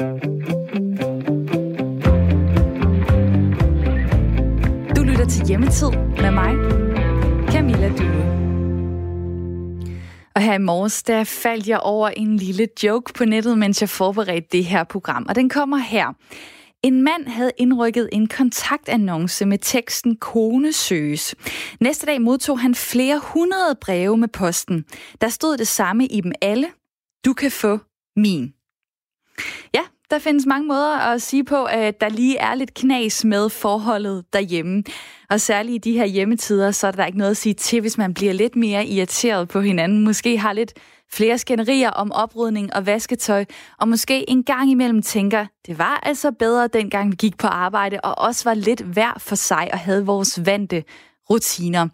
Du lytter til Hjemmetid med mig, Camilla Due. Og her i morges, der faldt jeg over en lille joke på nettet, mens jeg forberedte det her program. Og den kommer her. En mand havde indrykket en kontaktannonce med teksten Kone søges. Næste dag modtog han flere hundrede breve med posten. Der stod det samme i dem alle. Du kan få min. Ja, der findes mange måder at sige på, at der lige er lidt knas med forholdet derhjemme. Og særligt i de her hjemmetider, så er der ikke noget at sige til, hvis man bliver lidt mere irriteret på hinanden. Måske har lidt flere skænderier om oprydning og vasketøj, og måske en gang imellem tænker, det var altså bedre dengang vi gik på arbejde, og også var lidt hver for sig og havde vores vante rutiner.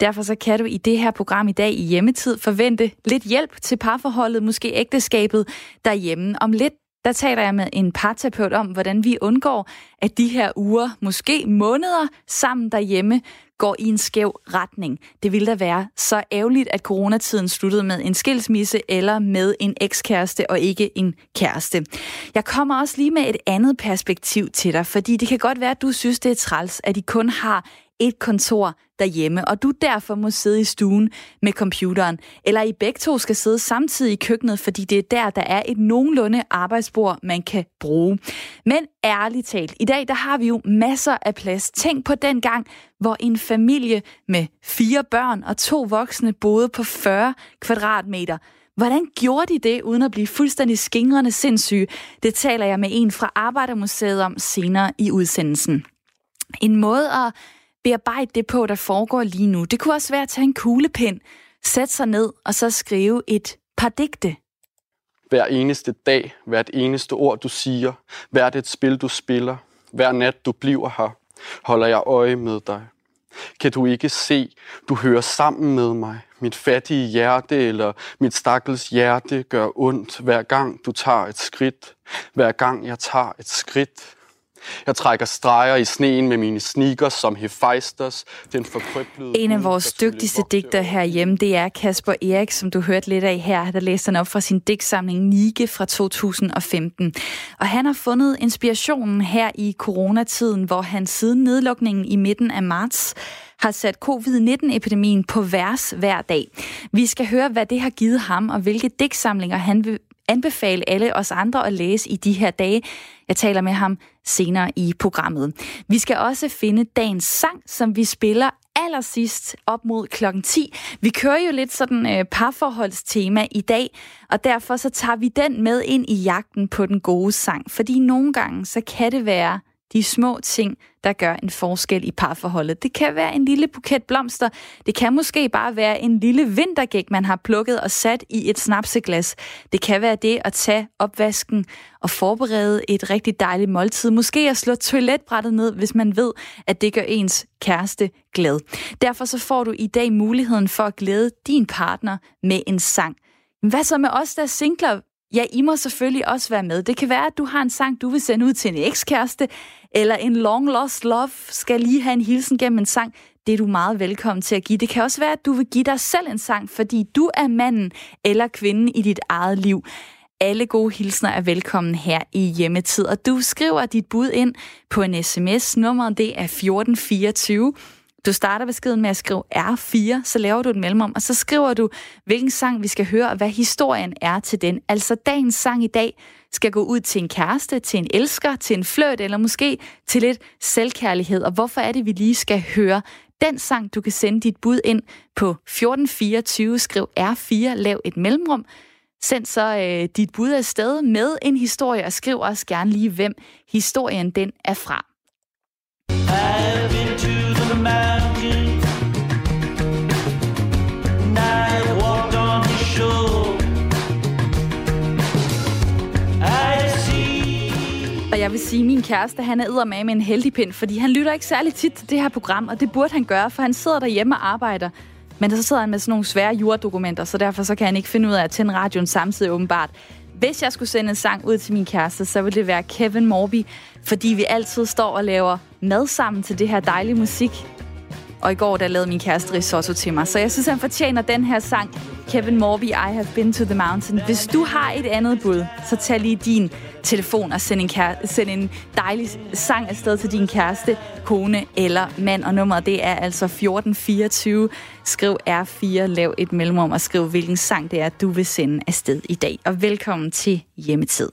Derfor så kan du i det her program i dag i hjemmetid forvente lidt hjælp til parforholdet, måske ægteskabet derhjemme. Om lidt der taler jeg med en parterapeut om, hvordan vi undgår, at de her uger, måske måneder sammen derhjemme, går i en skæv retning. Det ville da være så ærgerligt, at coronatiden sluttede med en skilsmisse eller med en ekskæreste og ikke en kæreste. Jeg kommer også lige med et andet perspektiv til dig, fordi det kan godt være, at du synes, det er træls, at de kun har et kontor derhjemme, og du derfor må sidde i stuen med computeren, eller I begge to skal sidde samtidig i køkkenet, fordi det er der, der er et nogenlunde arbejdsbord, man kan bruge. Men ærligt talt, i dag der har vi jo masser af plads. Tænk på den gang, hvor en familie med fire børn og to voksne boede på 40 kvadratmeter. Hvordan gjorde de det, uden at blive fuldstændig skingrende sindssyge? Det taler jeg med en fra Arbejdermuseet om senere i udsendelsen. En måde at bearbejde det på, der foregår lige nu. Det kunne også være at tage en kuglepind, sætte sig ned og så skrive et par digte. Hver eneste dag, hvert eneste ord, du siger, hvert et spil, du spiller, hver nat, du bliver her, holder jeg øje med dig. Kan du ikke se, du hører sammen med mig. Mit fattige hjerte eller mit stakkels hjerte gør ondt, hver gang du tager et skridt. Hver gang jeg tager et skridt. Jeg trækker streger i sneen med mine sneakers som Hephaistos, den forkrøblede... En af vores dygtigste digter herhjemme, det er Kasper Erik, som du hørte lidt af her. Der læste han op fra sin digtsamling Nike fra 2015. Og han har fundet inspirationen her i coronatiden, hvor han siden nedlukningen i midten af marts har sat covid-19-epidemien på vers hver dag. Vi skal høre, hvad det har givet ham, og hvilke digtsamlinger han vil anbefale alle os andre at læse i de her dage. Jeg taler med ham senere i programmet. Vi skal også finde dagens sang, som vi spiller allersidst op mod klokken 10. Vi kører jo lidt sådan øh, parforholdstema i dag, og derfor så tager vi den med ind i jagten på den gode sang. Fordi nogle gange, så kan det være de små ting, der gør en forskel i parforholdet. Det kan være en lille buket blomster. Det kan måske bare være en lille vintergæk, man har plukket og sat i et snapseglas. Det kan være det at tage opvasken og forberede et rigtig dejligt måltid. Måske at slå toiletbrættet ned, hvis man ved, at det gør ens kæreste glad. Derfor så får du i dag muligheden for at glæde din partner med en sang. Hvad så med os, der er singler? Ja, I må selvfølgelig også være med. Det kan være, at du har en sang, du vil sende ud til en ekskæreste, eller en long lost love skal lige have en hilsen gennem en sang. Det er du meget velkommen til at give. Det kan også være, at du vil give dig selv en sang, fordi du er manden eller kvinden i dit eget liv. Alle gode hilsner er velkommen her i hjemmetid, og du skriver dit bud ind på en sms. Nummeret det er 1424. Du starter beskeden med at skrive R4, så laver du et mellemrum, og så skriver du, hvilken sang vi skal høre, og hvad historien er til den. Altså dagens sang i dag skal gå ud til en kæreste, til en elsker, til en flørt, eller måske til lidt selvkærlighed. Og hvorfor er det, vi lige skal høre den sang? Du kan sende dit bud ind på 1424, skriv R4, lav et mellemrum. Send så øh, dit bud afsted med en historie, og skriv også gerne lige, hvem historien den er fra. Og jeg vil sige, at min kæreste, han er med med en heldig pind, fordi han lytter ikke særlig tit til det her program, og det burde han gøre, for han sidder derhjemme og arbejder. Men så sidder han med sådan nogle svære juradokumenter, så derfor så kan han ikke finde ud af at tænde radioen samtidig åbenbart. Hvis jeg skulle sende en sang ud til min kæreste, så ville det være Kevin Morby, fordi vi altid står og laver mad sammen til det her dejlige musik. Og i går, der lavede min kæreste risotto til mig, så jeg synes, han fortjener den her sang Kevin Morby, I Have Been to the Mountain. Hvis du har et andet bud, så tag lige din telefon og send en, kære, send en dejlig sang afsted til din kæreste, kone eller mand. Og nummeret det er altså 1424. Skriv R4, lav et mellemrum og skriv, hvilken sang det er, du vil sende afsted i dag. Og velkommen til Hjemmetid.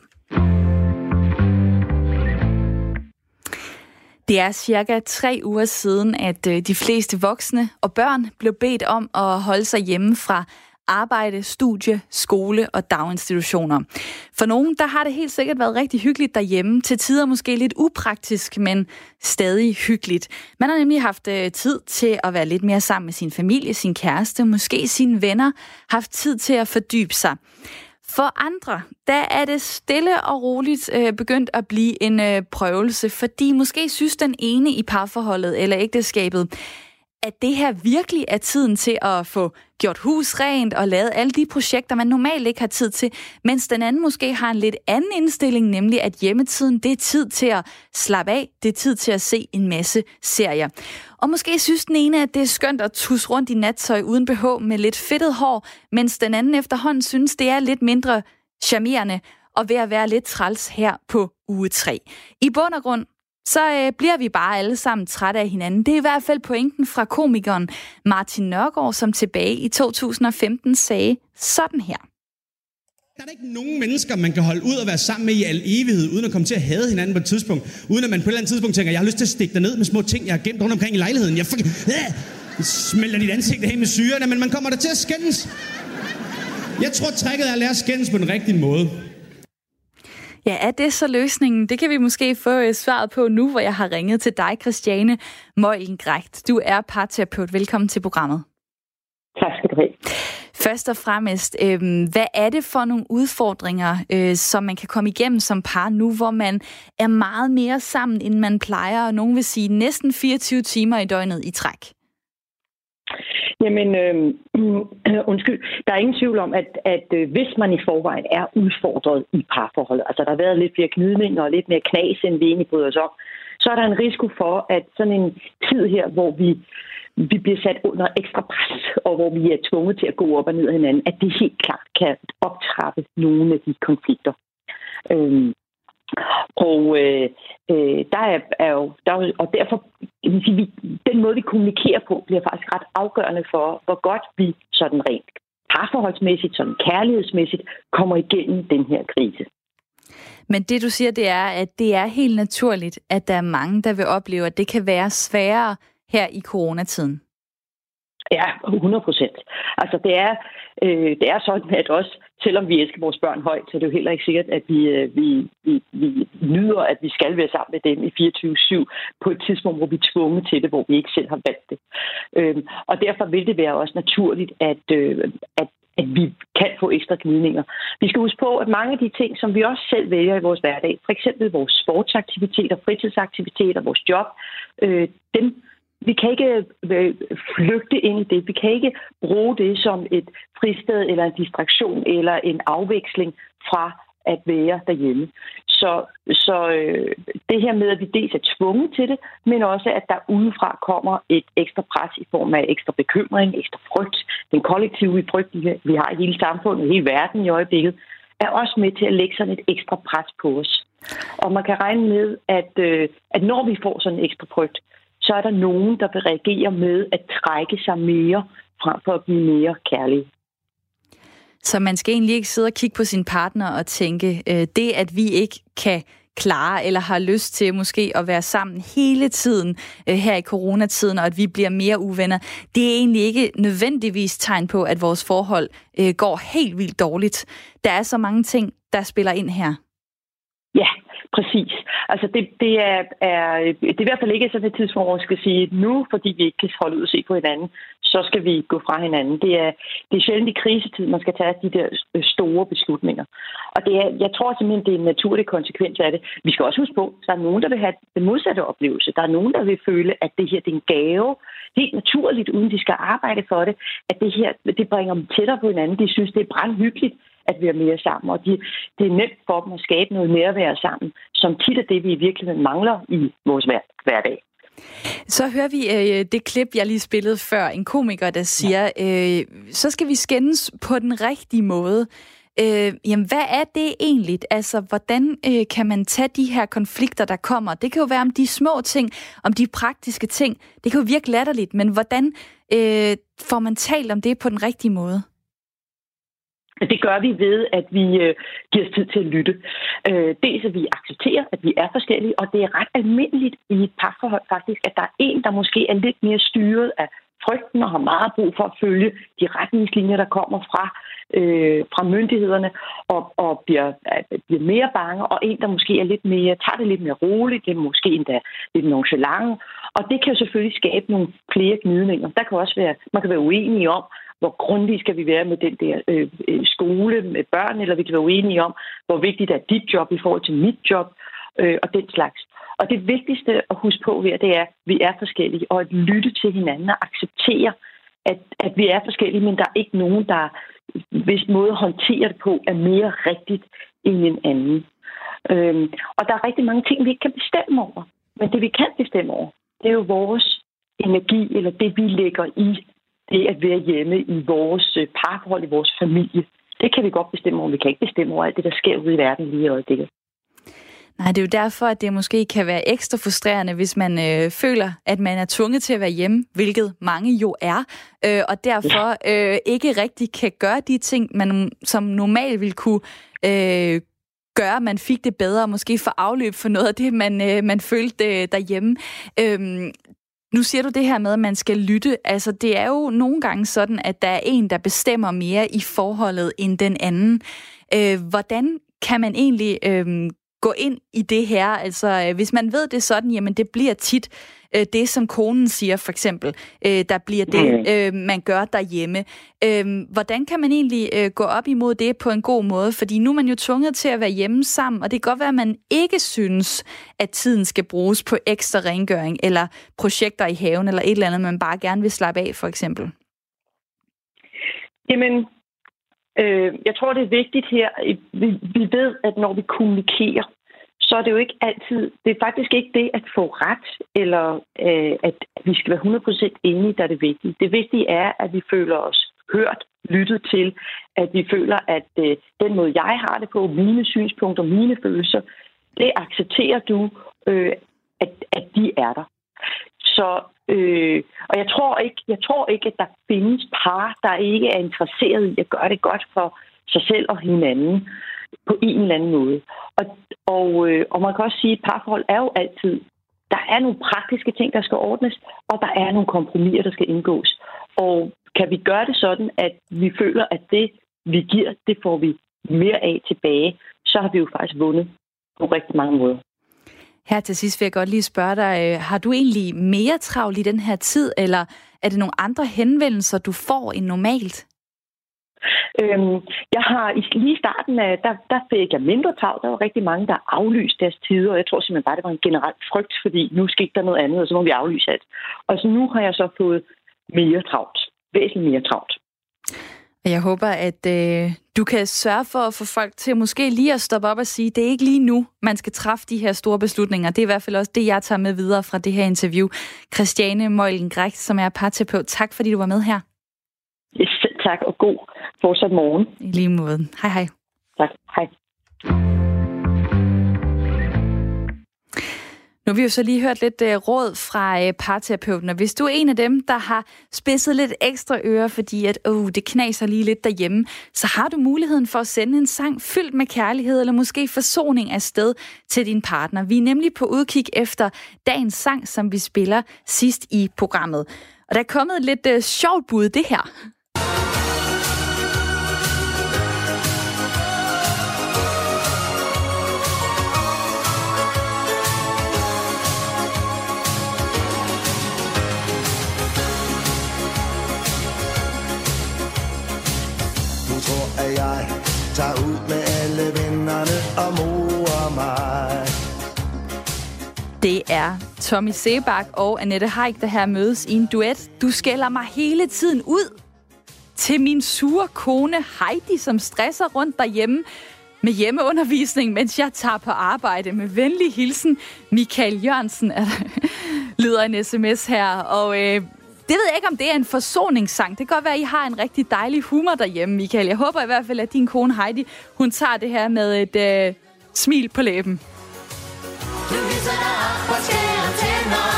Det er cirka tre uger siden, at øh, de fleste voksne og børn blev bedt om at holde sig hjemme fra arbejde, studie, skole og daginstitutioner. For nogen, der har det helt sikkert været rigtig hyggeligt derhjemme. Til tider måske lidt upraktisk, men stadig hyggeligt. Man har nemlig haft øh, tid til at være lidt mere sammen med sin familie, sin kæreste, måske sine venner, haft tid til at fordybe sig. For andre, der er det stille og roligt øh, begyndt at blive en øh, prøvelse, fordi måske synes den ene i parforholdet eller ægteskabet, at det her virkelig er tiden til at få gjort hus rent og lavet alle de projekter, man normalt ikke har tid til, mens den anden måske har en lidt anden indstilling, nemlig at hjemmetiden, det er tid til at slappe af, det er tid til at se en masse serier. Og måske synes den ene, at det er skønt at tusse rundt i nattøj uden BH med lidt fedtet hår, mens den anden efterhånden synes, det er lidt mindre charmerende og ved at være lidt træls her på uge 3. I bund og grund, så øh, bliver vi bare alle sammen trætte af hinanden. Det er i hvert fald pointen fra komikeren Martin Nørgaard, som tilbage i 2015 sagde sådan her. Der er der ikke nogen mennesker, man kan holde ud og være sammen med i al evighed, uden at komme til at hade hinanden på et tidspunkt. Uden at man på et eller andet tidspunkt tænker, jeg har lyst til at stikke dig ned med små ting, jeg har gemt rundt omkring i lejligheden. Jeg fucking, øh, smelter dit ansigt af med syrene, men man kommer der til at skændes. Jeg tror, trækket er at lære at skændes på den rigtige måde. Ja, er det så løsningen? Det kan vi måske få øh, svaret på nu, hvor jeg har ringet til dig, Christiane Møglengrægt. Du er parterapeut. Velkommen til programmet. Tak skal du have. Først og fremmest, øh, hvad er det for nogle udfordringer, øh, som man kan komme igennem som par nu, hvor man er meget mere sammen, end man plejer, og nogen vil sige næsten 24 timer i døgnet i træk? Jamen, øh, øh, undskyld, der er ingen tvivl om, at, at øh, hvis man i forvejen er udfordret i parforholdet, altså der har været lidt flere knydninger og lidt mere knas, end vi egentlig bryder os om, så er der en risiko for, at sådan en tid her, hvor vi, vi bliver sat under ekstra pres, og hvor vi er tvunget til at gå op og ned af hinanden, at det helt klart kan optrappe nogle af de konflikter. Øh, og øh, øh, der er, er jo, der er, og derfor kan man sige, vi, den måde, vi kommunikerer på, bliver faktisk ret afgørende for, hvor godt vi sådan rent parforholdsmæssigt, sådan kærlighedsmæssigt, kommer igennem den her krise. Men det du siger, det er, at det er helt naturligt, at der er mange, der vil opleve, at det kan være sværere her i coronatiden. Ja, 100 procent. Altså det er, øh, det er sådan, at også selvom vi elsker vores børn højt, så er det jo heller ikke sikkert, at vi, øh, vi, vi, vi nyder, at vi skal være sammen med dem i 24-7 på et tidspunkt, hvor vi er tvunget til det, hvor vi ikke selv har valgt det. Øhm, og derfor vil det være også naturligt, at, øh, at at vi kan få ekstra gnidninger. Vi skal huske på, at mange af de ting, som vi også selv vælger i vores hverdag, for eksempel vores sportsaktiviteter, fritidsaktiviteter, vores job, øh, dem vi kan ikke øh, flygte ind i det. Vi kan ikke bruge det som et fristed eller en distraktion eller en afveksling fra at være derhjemme. Så, så øh, det her med, at vi dels er tvunget til det, men også, at der udefra kommer et ekstra pres i form af ekstra bekymring, ekstra frygt. Den kollektive frygt, vi har i hele samfundet, hele verden i øjeblikket, er også med til at lægge sådan et ekstra pres på os. Og man kan regne med, at, øh, at når vi får sådan en ekstra frygt, så er der nogen, der vil reagere med at trække sig mere frem for at blive mere kærlig. Så man skal egentlig ikke sidde og kigge på sin partner og tænke, øh, det at vi ikke kan klare eller har lyst til måske at være sammen hele tiden øh, her i coronatiden, og at vi bliver mere uvenner, det er egentlig ikke nødvendigvis tegn på, at vores forhold øh, går helt vildt dårligt. Der er så mange ting, der spiller ind her. Ja, Præcis. Altså det, det, er, er, det er i hvert fald ikke sådan et tidspunkt, hvor man skal sige, nu, fordi vi ikke kan holde ud og se på hinanden, så skal vi gå fra hinanden. Det er, det er sjældent i krisetid, man skal tage de der øh, store beslutninger. Og det er, jeg tror simpelthen, det er en naturlig konsekvens af det. Vi skal også huske på, at der er nogen, der vil have den modsatte oplevelse. Der er nogen, der vil føle, at det her det er en gave, helt naturligt, uden de skal arbejde for det, at det her det bringer dem tættere på hinanden. De synes, det er brandhyggeligt at være mere sammen. Og de, det er nemt for dem at skabe noget være sammen, som tit er det, vi i virkeligheden mangler i vores hverdag. Så hører vi øh, det klip, jeg lige spillede før. En komiker, der siger, ja. øh, så skal vi skændes på den rigtige måde. Øh, jamen, hvad er det egentlig? Altså, hvordan øh, kan man tage de her konflikter, der kommer? Det kan jo være om de små ting, om de praktiske ting. Det kan jo virke latterligt, men hvordan øh, får man talt om det på den rigtige måde? Det gør vi ved, at vi øh, giver os tid til at lytte. Øh, dels at vi accepterer, at vi er forskellige, og det er ret almindeligt i et parforhold faktisk, at der er en, der måske er lidt mere styret af frygten og har meget brug for at følge de retningslinjer, der kommer fra, øh, fra myndighederne, og, og bliver, øh, bliver mere bange, og en, der måske er lidt mere, tager det lidt mere roligt, det er måske endda lidt nonchalant, og det kan jo selvfølgelig skabe nogle flere gnidninger. Der kan også være, man kan være uenige om, hvor grundige skal vi være med den der øh, øh, skole med børn, eller vi kan være uenige om, hvor vigtigt er dit job i forhold til mit job, øh, og den slags. Og det vigtigste at huske på her, det er, at vi er forskellige, og at lytte til hinanden og acceptere, at, at vi er forskellige, men der er ikke nogen, der hvis måde at håndtere det på er mere rigtigt end en anden. Øhm, og der er rigtig mange ting, vi ikke kan bestemme over. Men det, vi kan bestemme over, det er jo vores energi, eller det, vi lægger i det at være hjemme i vores øh, parforhold, i vores familie. Det kan vi godt bestemme over. Vi kan ikke bestemme over alt det, der sker ude i verden lige i øjeblikket. Nej, det er jo derfor, at det måske kan være ekstra frustrerende, hvis man øh, føler, at man er tvunget til at være hjemme, hvilket mange jo er, øh, og derfor øh, ikke rigtig kan gøre de ting, man som normalt ville kunne øh, gøre, at man fik det bedre, og måske få afløb for noget af det, man, øh, man følte øh, derhjemme. Øh, nu siger du det her med, at man skal lytte. Altså, det er jo nogle gange sådan, at der er en, der bestemmer mere i forholdet end den anden. Øh, hvordan kan man egentlig øh, gå ind i det her? Altså, øh, hvis man ved det sådan, jamen det bliver tit øh, det, som konen siger, for eksempel, øh, der bliver det, mm. øh, man gør derhjemme. Øh, hvordan kan man egentlig øh, gå op imod det på en god måde? Fordi nu er man jo tvunget til at være hjemme sammen, og det kan godt være, at man ikke synes, at tiden skal bruges på ekstra rengøring, eller projekter i haven, eller et eller andet, man bare gerne vil slappe af, for eksempel. Jamen, Øh, jeg tror, det er vigtigt her. Vi, vi ved, at når vi kommunikerer, så er det jo ikke altid, det er faktisk ikke det at få ret, eller øh, at vi skal være 100% enige, der er det vigtige. Det vigtige er, at vi føler os hørt, lyttet til, at vi føler, at øh, den måde, jeg har det på, mine synspunkter, mine følelser, det accepterer du, øh, at, at de er der. Så Øh, og jeg tror, ikke, jeg tror ikke, at der findes par, der ikke er interesseret i at gøre det godt for sig selv og hinanden på en eller anden måde. Og, og, øh, og man kan også sige, at parforhold er jo altid, der er nogle praktiske ting, der skal ordnes, og der er nogle kompromiser, der skal indgås. Og kan vi gøre det sådan, at vi føler, at det, vi giver, det får vi mere af tilbage, så har vi jo faktisk vundet på rigtig mange måder. Her til sidst vil jeg godt lige spørge dig, øh, har du egentlig mere travlt i den her tid, eller er det nogle andre henvendelser, du får end normalt? Øhm, jeg har i lige starten af, der, der fik jeg mindre travlt. Der var rigtig mange, der aflyste deres tider, og jeg tror simpelthen bare, det var en generel frygt, fordi nu skete der noget andet, og så må vi aflyse alt. Og så nu har jeg så fået mere travlt. Væsentligt mere travlt. Jeg håber, at øh, du kan sørge for at få folk til måske lige at stoppe op og sige, det er ikke lige nu, man skal træffe de her store beslutninger. Det er i hvert fald også det, jeg tager med videre fra det her interview. Christiane Møjlen Græk, som er parterapeut. Tak, fordi du var med her. Yes, tak, og god fortsat morgen. I lige måde. Hej hej. Tak, hej. Nu har vi jo så lige hørt lidt uh, råd fra uh, parterapeuten, og hvis du er en af dem, der har spidset lidt ekstra ører, fordi at, uh, det knaser lige lidt derhjemme, så har du muligheden for at sende en sang fyldt med kærlighed, eller måske forsoning af sted til din partner. Vi er nemlig på udkig efter dagens sang, som vi spiller sidst i programmet. Og der er kommet lidt uh, sjovt bud, det her. Jeg tager ud med alle vennerne og morer mig. Det er Tommy Sebak og Annette Haik, der her mødes i en duet. Du skælder mig hele tiden ud til min sure kone Heidi, som stresser rundt derhjemme med hjemmeundervisning, mens jeg tager på arbejde. Med venlig hilsen, Michael Jørgensen. lyder en sms her, og øh, det ved jeg ikke, om det er en forsoningssang. Det kan godt være, at I har en rigtig dejlig humor derhjemme, Michael. Jeg håber i hvert fald, at din kone Heidi, hun tager det her med et øh, smil på læben. Du viser dig op og skærer tænder.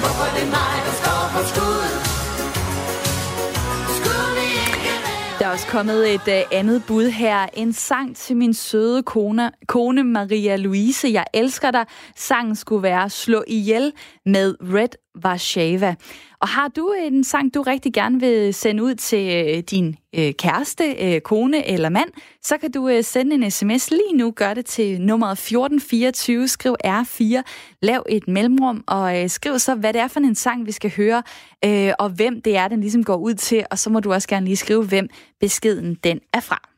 Hvorfor det er mig, der står på skud? Der er også kommet et uh, andet bud her. En sang til min søde kone, kone Maria Louise. Jeg elsker dig. Sangen skulle være Slå ihjel med Red Warszawa. Og har du en sang, du rigtig gerne vil sende ud til øh, din øh, kæreste, øh, kone eller mand, så kan du øh, sende en sms lige nu. Gør det til nummeret 1424. Skriv R4. Lav et mellemrum og øh, skriv så, hvad det er for en sang, vi skal høre, øh, og hvem det er, den ligesom går ud til. Og så må du også gerne lige skrive, hvem beskeden den er fra.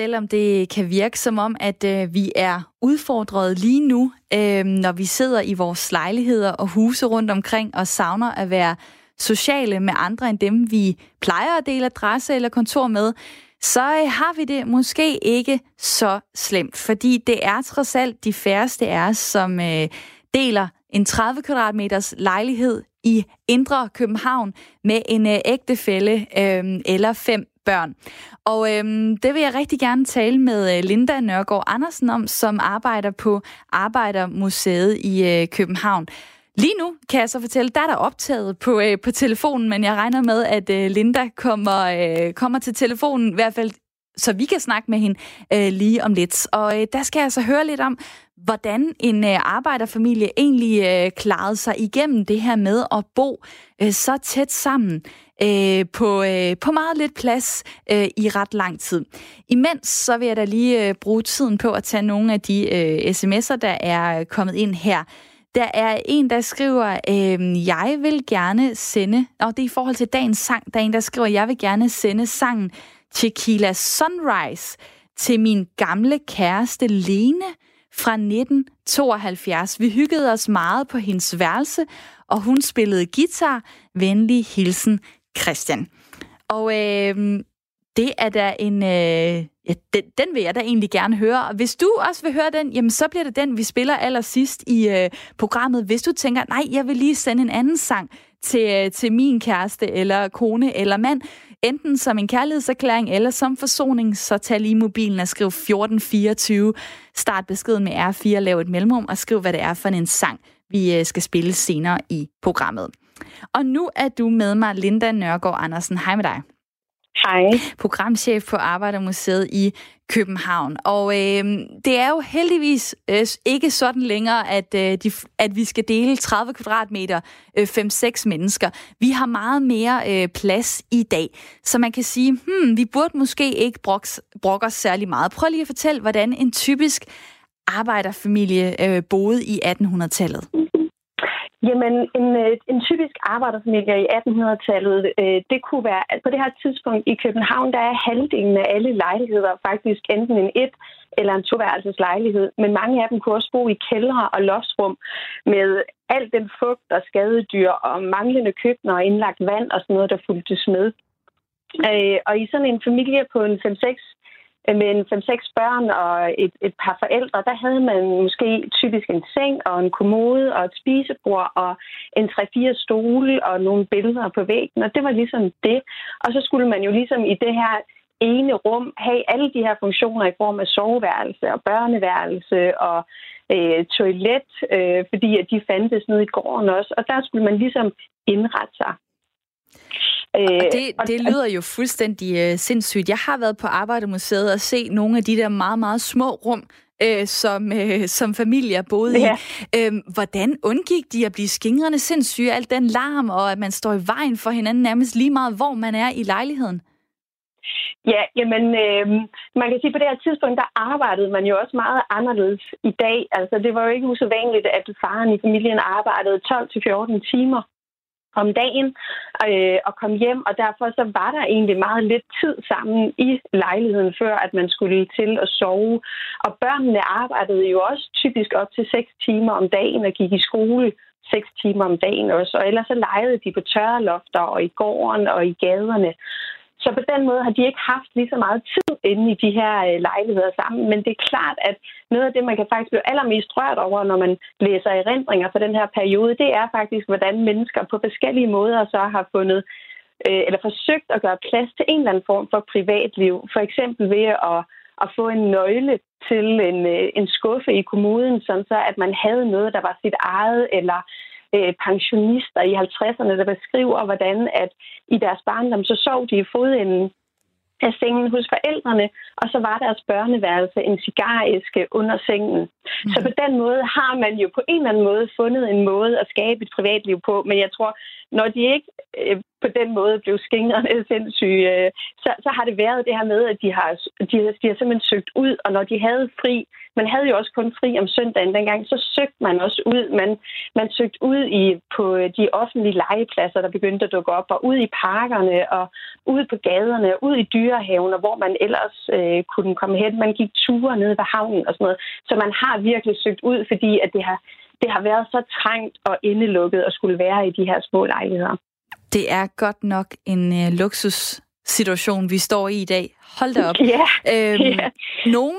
Selvom det kan virke som om, at øh, vi er udfordret lige nu, øh, når vi sidder i vores lejligheder og huse rundt omkring og savner at være sociale med andre end dem, vi plejer at dele adresse eller kontor med, så øh, har vi det måske ikke så slemt, fordi det er trods alt de færreste af os, som øh, deler en 30 kvadratmeters lejlighed i Indre København med en øh, ægtefælle øh, eller fem børn. Og øhm, det vil jeg rigtig gerne tale med øh, Linda Nørgaard Andersen om, som arbejder på Arbejdermuseet i øh, København. Lige nu kan jeg så fortælle, der er der optaget på, øh, på telefonen, men jeg regner med, at øh, Linda kommer, øh, kommer til telefonen, i hvert fald så vi kan snakke med hende øh, lige om lidt. Og øh, der skal jeg så høre lidt om, hvordan en øh, arbejderfamilie egentlig øh, klarede sig igennem det her med at bo øh, så tæt sammen øh, på, øh, på meget lidt plads øh, i ret lang tid. Imens så vil jeg da lige øh, bruge tiden på at tage nogle af de øh, sms'er, der er kommet ind her. Der er en, der skriver, øh, jeg vil gerne sende, og det er i forhold til dagens sang, der er en, der skriver, jeg vil gerne sende sangen Tequila Sunrise til min gamle kæreste Lene fra 1972. Vi hyggede os meget på hendes værelse, og hun spillede guitar. Venlig hilsen, Christian. Og øh, det er da en... Øh, ja, den, den vil jeg da egentlig gerne høre. Og hvis du også vil høre den, jamen så bliver det den, vi spiller allersidst i øh, programmet. Hvis du tænker, nej, jeg vil lige sende en anden sang til, øh, til min kæreste, eller kone, eller mand, enten som en kærlighedserklæring, eller som forsoning, så tag lige mobilen og skriv 1424. Start beskeden med R4, lav et mellemrum, og skriv, hvad det er for en sang, vi øh, skal spille senere i programmet. Og nu er du med mig, Linda Nørgaard Andersen. Hej med dig. Hej. Programchef på Arbejdermuseet i København. Og øh, det er jo heldigvis øh, ikke sådan længere, at, øh, de, at vi skal dele 30 kvadratmeter, øh, 5-6 mennesker. Vi har meget mere øh, plads i dag. Så man kan sige, hmm, vi burde måske ikke brokke os særlig meget. Prøv lige at fortælle, hvordan en typisk arbejderfamilie øh, boede i 1800-tallet. Jamen, en, øh, en typisk arbejderfamilie i 1800-tallet, øh, det kunne være, at på det her tidspunkt i København, der er halvdelen af alle lejligheder faktisk enten en et- eller en toværelses lejlighed, men mange af dem kunne også bo i kældre og loftsrum med al den fugt og skadedyr og manglende køkkener og indlagt vand og sådan noget, der fulgtes med. Øh, og i sådan en familie på en 5-6 Øh, med 5-6 børn og et, et par forældre, der havde man måske typisk en seng og en kommode og et spisebord og en 3-4 stole og nogle billeder på væggen, og det var ligesom det. Og så skulle man jo ligesom i det her ene rum have alle de her funktioner i form af soveværelse og børneværelse og øh, toilet, øh, fordi at de fandtes nede i gården også. Og der skulle man ligesom indrette sig. Øh, det, det lyder jo fuldstændig øh, sindssygt. Jeg har været på Arbejdermuseet og se nogle af de der meget, meget små rum, øh, som, øh, som familier boede ja. i. Øh, hvordan undgik de at blive skingrende sindssyge, alt den larm, og at man står i vejen for hinanden nærmest lige meget, hvor man er i lejligheden? Ja, jamen, øh, man kan sige, at på det her tidspunkt, der arbejdede man jo også meget anderledes i dag. Altså, det var jo ikke usædvanligt, at faren i familien arbejdede 12-14 timer om dagen øh, og kom hjem, og derfor så var der egentlig meget lidt tid sammen i lejligheden, før at man skulle til at sove. Og børnene arbejdede jo også typisk op til 6 timer om dagen og gik i skole 6 timer om dagen også, og ellers så legede de på tørre lofter og i gården og i gaderne. Så på den måde har de ikke haft lige så meget tid inde i de her øh, lejligheder sammen. Men det er klart, at noget af det, man kan faktisk blive allermest rørt over, når man læser erindringer for den her periode, det er faktisk, hvordan mennesker på forskellige måder så har fundet øh, eller forsøgt at gøre plads til en eller anden form for privatliv. For eksempel ved at, at få en nøgle til en, øh, en skuffe i kommunen, sådan så at man havde noget, der var sit eget, eller øh, pensionister i 50'erne, der beskriver, hvordan at i deres barndom, så sov de i fodenden af sengen hos forældrene, og så var deres børneværelse en cigaræske under sengen. Mm. Så på den måde har man jo på en eller anden måde fundet en måde at skabe et privatliv på, men jeg tror, når de ikke øh, på den måde blev skingrende sindssyge, øh, så, så har det været det her med, at de har, de, de har simpelthen søgt ud, og når de havde fri, man havde jo også kun fri om søndagen dengang, så søgte man også ud. Man, man søgte ud i, på øh, de offentlige legepladser, der begyndte at dukke op, og ud i parkerne, og ud på gaderne, og ud i dyrehaven, og hvor man ellers øh, kunne komme hen. Man gik ture ned ved havnen og sådan noget. Så man har virkelig søgt ud, fordi at det har, det har været så trængt og indelukket at skulle være i de her små lejligheder. Det er godt nok en øh, luksussituation, vi står i i dag. Hold da op. Yeah. Øhm, yeah. Nogle,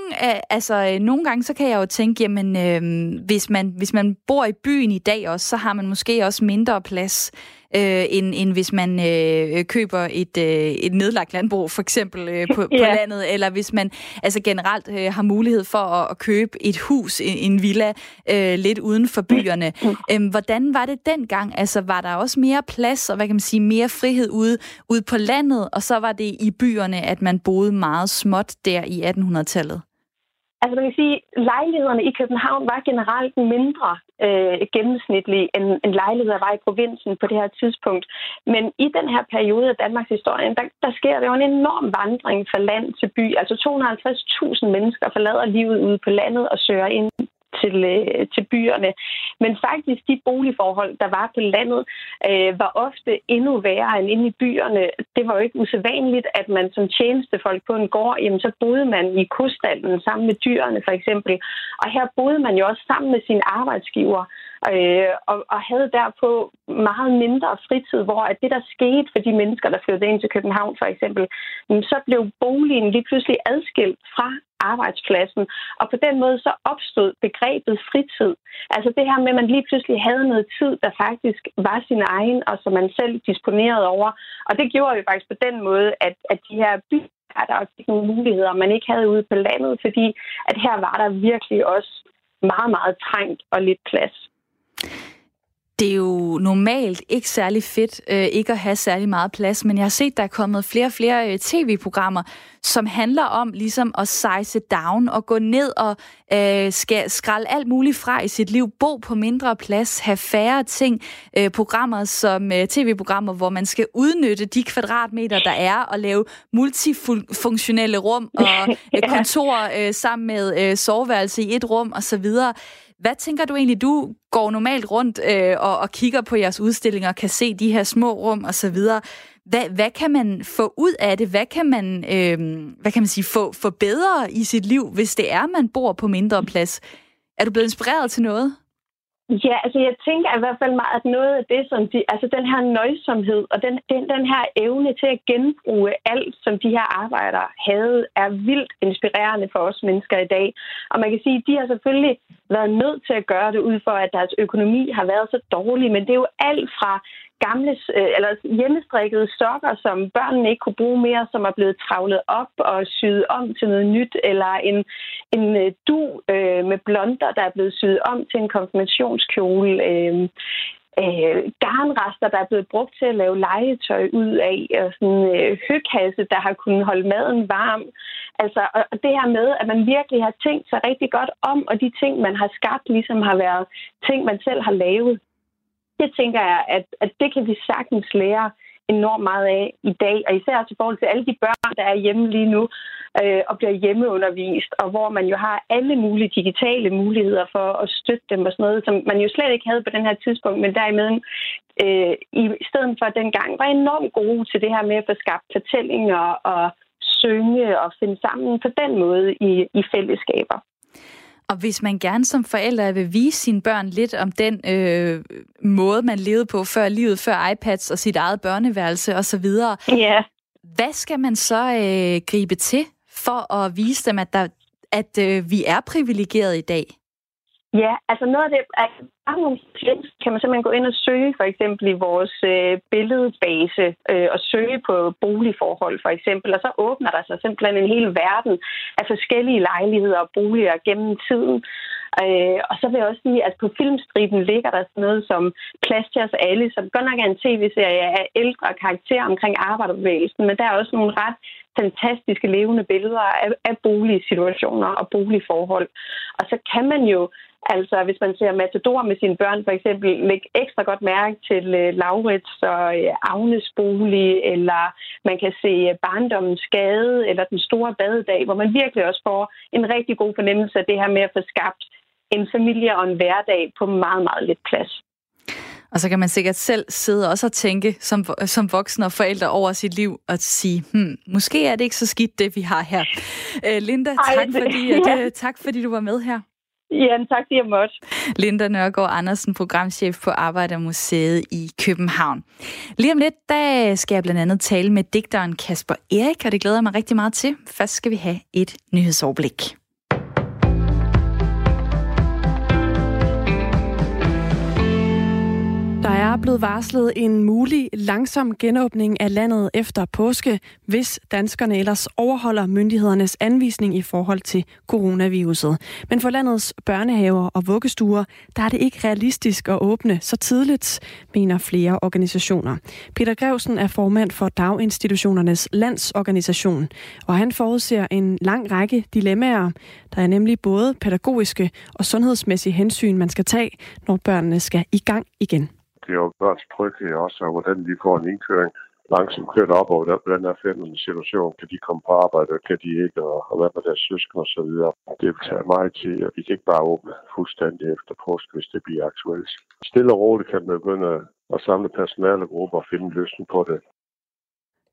altså, nogle gange så kan jeg jo tænke, jamen, øhm, hvis, man, hvis man bor i byen i dag også, så har man måske også mindre plads øh, end, end hvis man øh, køber et, øh, et nedlagt landbrug, for eksempel øh, på, ja. på landet, eller hvis man altså generelt øh, har mulighed for at, at købe et hus, en, en villa, øh, lidt uden for byerne. Øh, hvordan var det dengang? Altså, var der også mere plads, og hvad kan man sige, mere frihed ude, ude på landet, og så var det i byerne, at man boede meget småt der i 1800-tallet? Altså man kan sige, lejlighederne i København var generelt mindre øh, gennemsnitlige end, end lejligheder var i provinsen på det her tidspunkt. Men i den her periode af Danmarks historie, der, der sker der jo en enorm vandring fra land til by. Altså 250.000 mennesker forlader livet ude på landet og søger ind til, øh, til byerne. Men faktisk de boligforhold, der var på landet, øh, var ofte endnu værre end inde i byerne. Det var jo ikke usædvanligt, at man som tjenestefolk på en gård, jamen så boede man i kostallen sammen med dyrene for eksempel. Og her boede man jo også sammen med sin arbejdsgiver øh, og, og havde derpå meget mindre fritid, hvor at det, der skete for de mennesker, der flyttede ind til København for eksempel, så blev boligen lige pludselig adskilt fra arbejdspladsen. Og på den måde så opstod begrebet fritid. Altså det her med, at man lige pludselig havde noget tid, der faktisk var sin egen, og som man selv disponerede over. Og det gjorde jo faktisk på den måde, at, at de her byer, der også nogle muligheder, man ikke havde ude på landet, fordi at her var der virkelig også meget, meget trængt og lidt plads det er jo normalt ikke særlig fedt øh, ikke at have særlig meget plads, men jeg har set, der er kommet flere og flere øh, tv-programmer, som handler om ligesom at size down og gå ned og øh, skal skralde alt muligt fra i sit liv, bo på mindre plads, have færre ting. Øh, programmer som øh, tv-programmer, hvor man skal udnytte de kvadratmeter, der er, og lave multifunktionelle rum og øh, kontor øh, sammen med øh, soveværelse i et rum osv., hvad tænker du egentlig? Du går normalt rundt øh, og, og kigger på jeres udstillinger og kan se de her små rum og så videre. Hvad, hvad kan man få ud af det? Hvad kan man, øh, hvad kan man sige, få, få bedre i sit liv, hvis det er, man bor på mindre plads? Er du blevet inspireret til noget? Ja, altså jeg tænker i hvert fald meget, at noget af det, som de, altså den her nøjsomhed og den, den, den her evne til at genbruge alt, som de her arbejdere havde, er vildt inspirerende for os mennesker i dag. Og man kan sige, at de har selvfølgelig været nødt til at gøre det ud for, at deres økonomi har været så dårlig, men det er jo alt fra gamle øh, eller hjemmestrikkede sokker, som børnene ikke kunne bruge mere, som er blevet travlet op og syet om til noget nyt, eller en, en øh, du øh, med blonder, der er blevet syet om til en konfirmationskjole. Øh, øh, garnrester, der er blevet brugt til at lave legetøj ud af, og sådan øh, høkasse, der har kunnet holde maden varm. Altså, og det her med, at man virkelig har tænkt sig rigtig godt om, og de ting, man har skabt, ligesom har været ting, man selv har lavet det tænker jeg, at, at det kan vi sagtens lære enormt meget af i dag, og især i forhold til alle de børn, der er hjemme lige nu øh, og bliver hjemmeundervist, og hvor man jo har alle mulige digitale muligheder for at støtte dem og sådan noget, som man jo slet ikke havde på den her tidspunkt, men derimod øh, i stedet for dengang var enormt gode til det her med at få skabt fortællinger og synge og finde sammen på den måde i, i fællesskaber. Og hvis man gerne som forældre vil vise sine børn lidt om den øh, måde, man levede på før livet, før iPads og sit eget børneværelse osv., yeah. hvad skal man så øh, gribe til for at vise dem, at, der, at øh, vi er privilegeret i dag? Ja, altså noget af det, altså, kan man simpelthen gå ind og søge for eksempel i vores øh, billedbase øh, og søge på boligforhold for eksempel, og så åbner der sig simpelthen en hel verden af forskellige lejligheder og boliger gennem tiden. Øh, og så vil jeg også sige, at på filmstriben ligger der sådan noget som Plads til os alle, som godt nok er en tv-serie af ældre karakterer omkring arbejderbevægelsen, men der er også nogle ret fantastiske levende billeder af, af boligsituationer og boligforhold. Og så kan man jo Altså, hvis man ser Matador med sine børn, for eksempel, lægge ekstra godt mærke til uh, Laurits og uh, Agnes bolig, eller man kan se uh, Barndommens Skade, eller Den Store Badedag, hvor man virkelig også får en rigtig god fornemmelse af det her med at få skabt en familie og en hverdag på meget, meget lidt plads. Og så kan man sikkert selv sidde også og tænke som, som voksen og forældre over sit liv og sige, hmm, måske er det ikke så skidt, det vi har her. Uh, Linda, tak, Ej, fordi, at, ja. tak fordi du var med her. Ja, tak fordi jeg måtte. Linda Nørgaard Andersen, programchef på Arbejdermuseet i København. Lige om lidt, der skal jeg blandt andet tale med digteren Kasper Erik, og det glæder jeg mig rigtig meget til. Først skal vi have et nyhedsoverblik. Er blevet varslet en mulig langsom genåbning af landet efter påske, hvis danskerne ellers overholder myndighedernes anvisning i forhold til coronaviruset. Men for landets børnehaver og vuggestuer, der er det ikke realistisk at åbne så tidligt, mener flere organisationer. Peter Grevsen er formand for Daginstitutionernes Landsorganisation, og han forudser en lang række dilemmaer. Der er nemlig både pædagogiske og sundhedsmæssige hensyn, man skal tage, når børnene skal i gang igen det er jo børns tryghed også, og hvordan de får en indkøring langsomt kørt op over hvordan er fændende situation. Kan de komme på arbejde, kan de ikke, og, og hvad med deres søskende og så videre. Det vil tage meget tid, og vi kan ikke bare åbne fuldstændig efter påske, hvis det bliver aktuelt. Stille og roligt kan man begynde at samle personalegrupper og finde en løsning på det.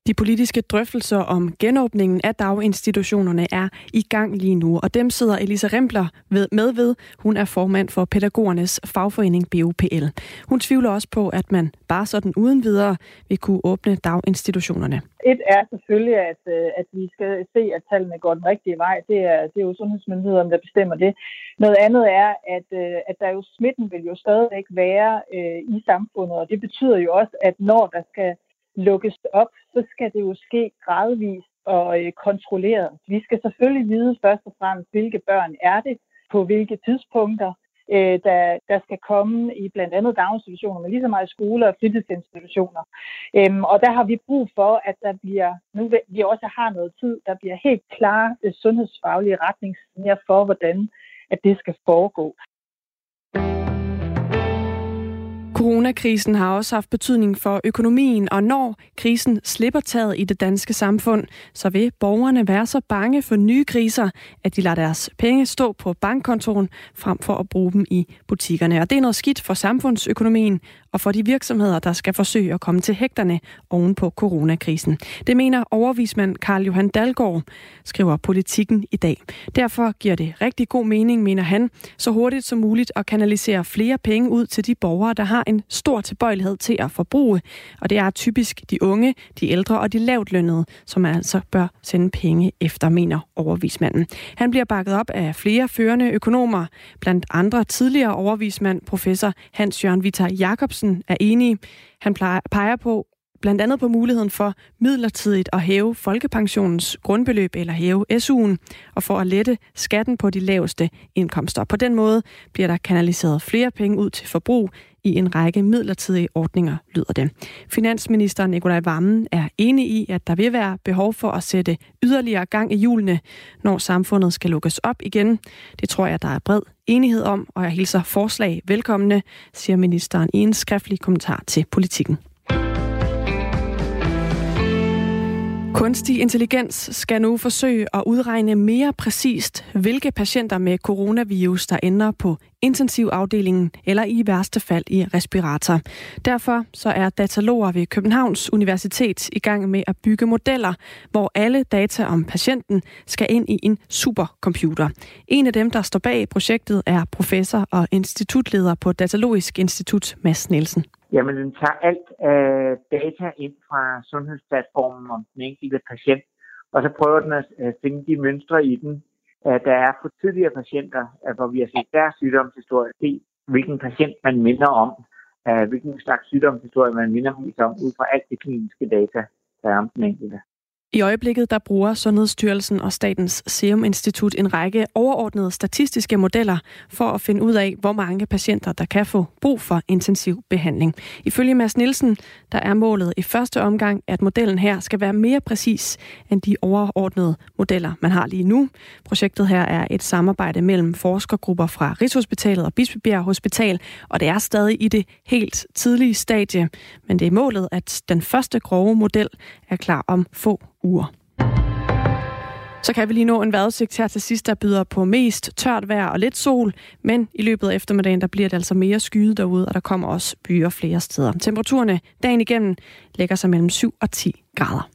De politiske drøftelser om genåbningen af daginstitutionerne er i gang lige nu, og dem sidder Elisa Rempler med ved. Hun er formand for pædagogernes fagforening BOPL. Hun tvivler også på, at man bare sådan uden videre vil kunne åbne daginstitutionerne. Et er selvfølgelig, at, øh, at vi skal se, at tallene går den rigtige vej. Det er, det er jo sundhedsmyndighederne, der bestemmer det. Noget andet er, at, øh, at der jo smitten vil jo stadigvæk være øh, i samfundet, og det betyder jo også, at når der skal lukkes op, så skal det jo ske gradvist og øh, kontrolleret. Vi skal selvfølgelig vide først og fremmest, hvilke børn er det, på hvilke tidspunkter, øh, der, der skal komme i blandt andet daginstitutioner, men lige så meget skoler og fritidsinstitutioner. Øhm, og der har vi brug for, at der bliver, nu vi også har noget tid, der bliver helt klare øh, sundhedsfaglige retningslinjer for, hvordan at det skal foregå. Coronakrisen har også haft betydning for økonomien, og når krisen slipper taget i det danske samfund, så vil borgerne være så bange for nye kriser, at de lader deres penge stå på bankkontoen frem for at bruge dem i butikkerne. Og det er noget skidt for samfundsøkonomien og for de virksomheder, der skal forsøge at komme til hægterne oven på coronakrisen. Det mener overvismand Karl Johan Dalgaard, skriver politikken i dag. Derfor giver det rigtig god mening, mener han, så hurtigt som muligt at kanalisere flere penge ud til de borgere, der har en stor tilbøjelighed til at forbruge. Og det er typisk de unge, de ældre og de lavt lønnede, som altså bør sende penge efter, mener overvismanden. Han bliver bakket op af flere førende økonomer, blandt andre tidligere overvismand professor Hans-Jørgen Vitar Jacobsen er enig. Han peger på, blandt andet på muligheden for midlertidigt at hæve folkepensionens grundbeløb eller hæve SU'en, og for at lette skatten på de laveste indkomster. På den måde bliver der kanaliseret flere penge ud til forbrug i en række midlertidige ordninger, lyder det. Finansminister Nikolaj Vammen er enig i, at der vil være behov for at sætte yderligere gang i julene, når samfundet skal lukkes op igen. Det tror jeg, der er bred enighed om, og jeg hilser forslag velkomne, siger ministeren i en skriftlig kommentar til politikken. Kunstig intelligens skal nu forsøge at udregne mere præcist, hvilke patienter med coronavirus, der ender på intensivafdelingen eller i værste fald i respirator. Derfor så er dataloger ved Københavns Universitet i gang med at bygge modeller, hvor alle data om patienten skal ind i en supercomputer. En af dem, der står bag projektet, er professor og institutleder på Datalogisk Institut, Mads Nielsen Jamen, den tager alt af data ind fra sundhedsplatformen om den enkelte patient, og så prøver den at finde de mønstre i den, der er for tidligere patienter, hvor vi har set deres sygdomshistorie, se hvilken patient man minder om, hvilken slags sygdomshistorie man minder om, ud fra alt det kliniske data, der er om den enkelte. I øjeblikket der bruger Sundhedsstyrelsen og Statens Serum Institut en række overordnede statistiske modeller for at finde ud af, hvor mange patienter, der kan få brug for intensiv behandling. Ifølge Mads Nielsen, der er målet i første omgang, at modellen her skal være mere præcis end de overordnede modeller, man har lige nu. Projektet her er et samarbejde mellem forskergrupper fra Rigshospitalet og Bispebjerg Hospital, og det er stadig i det helt tidlige stadie. Men det er målet, at den første grove model er klar om få uger. Så kan vi lige nå en vejrudsigt her til sidst, der byder på mest tørt vejr og lidt sol, men i løbet af eftermiddagen, der bliver det altså mere skyet derude, og der kommer også byer flere steder. Temperaturerne dagen igennem lægger sig mellem 7 og 10 grader.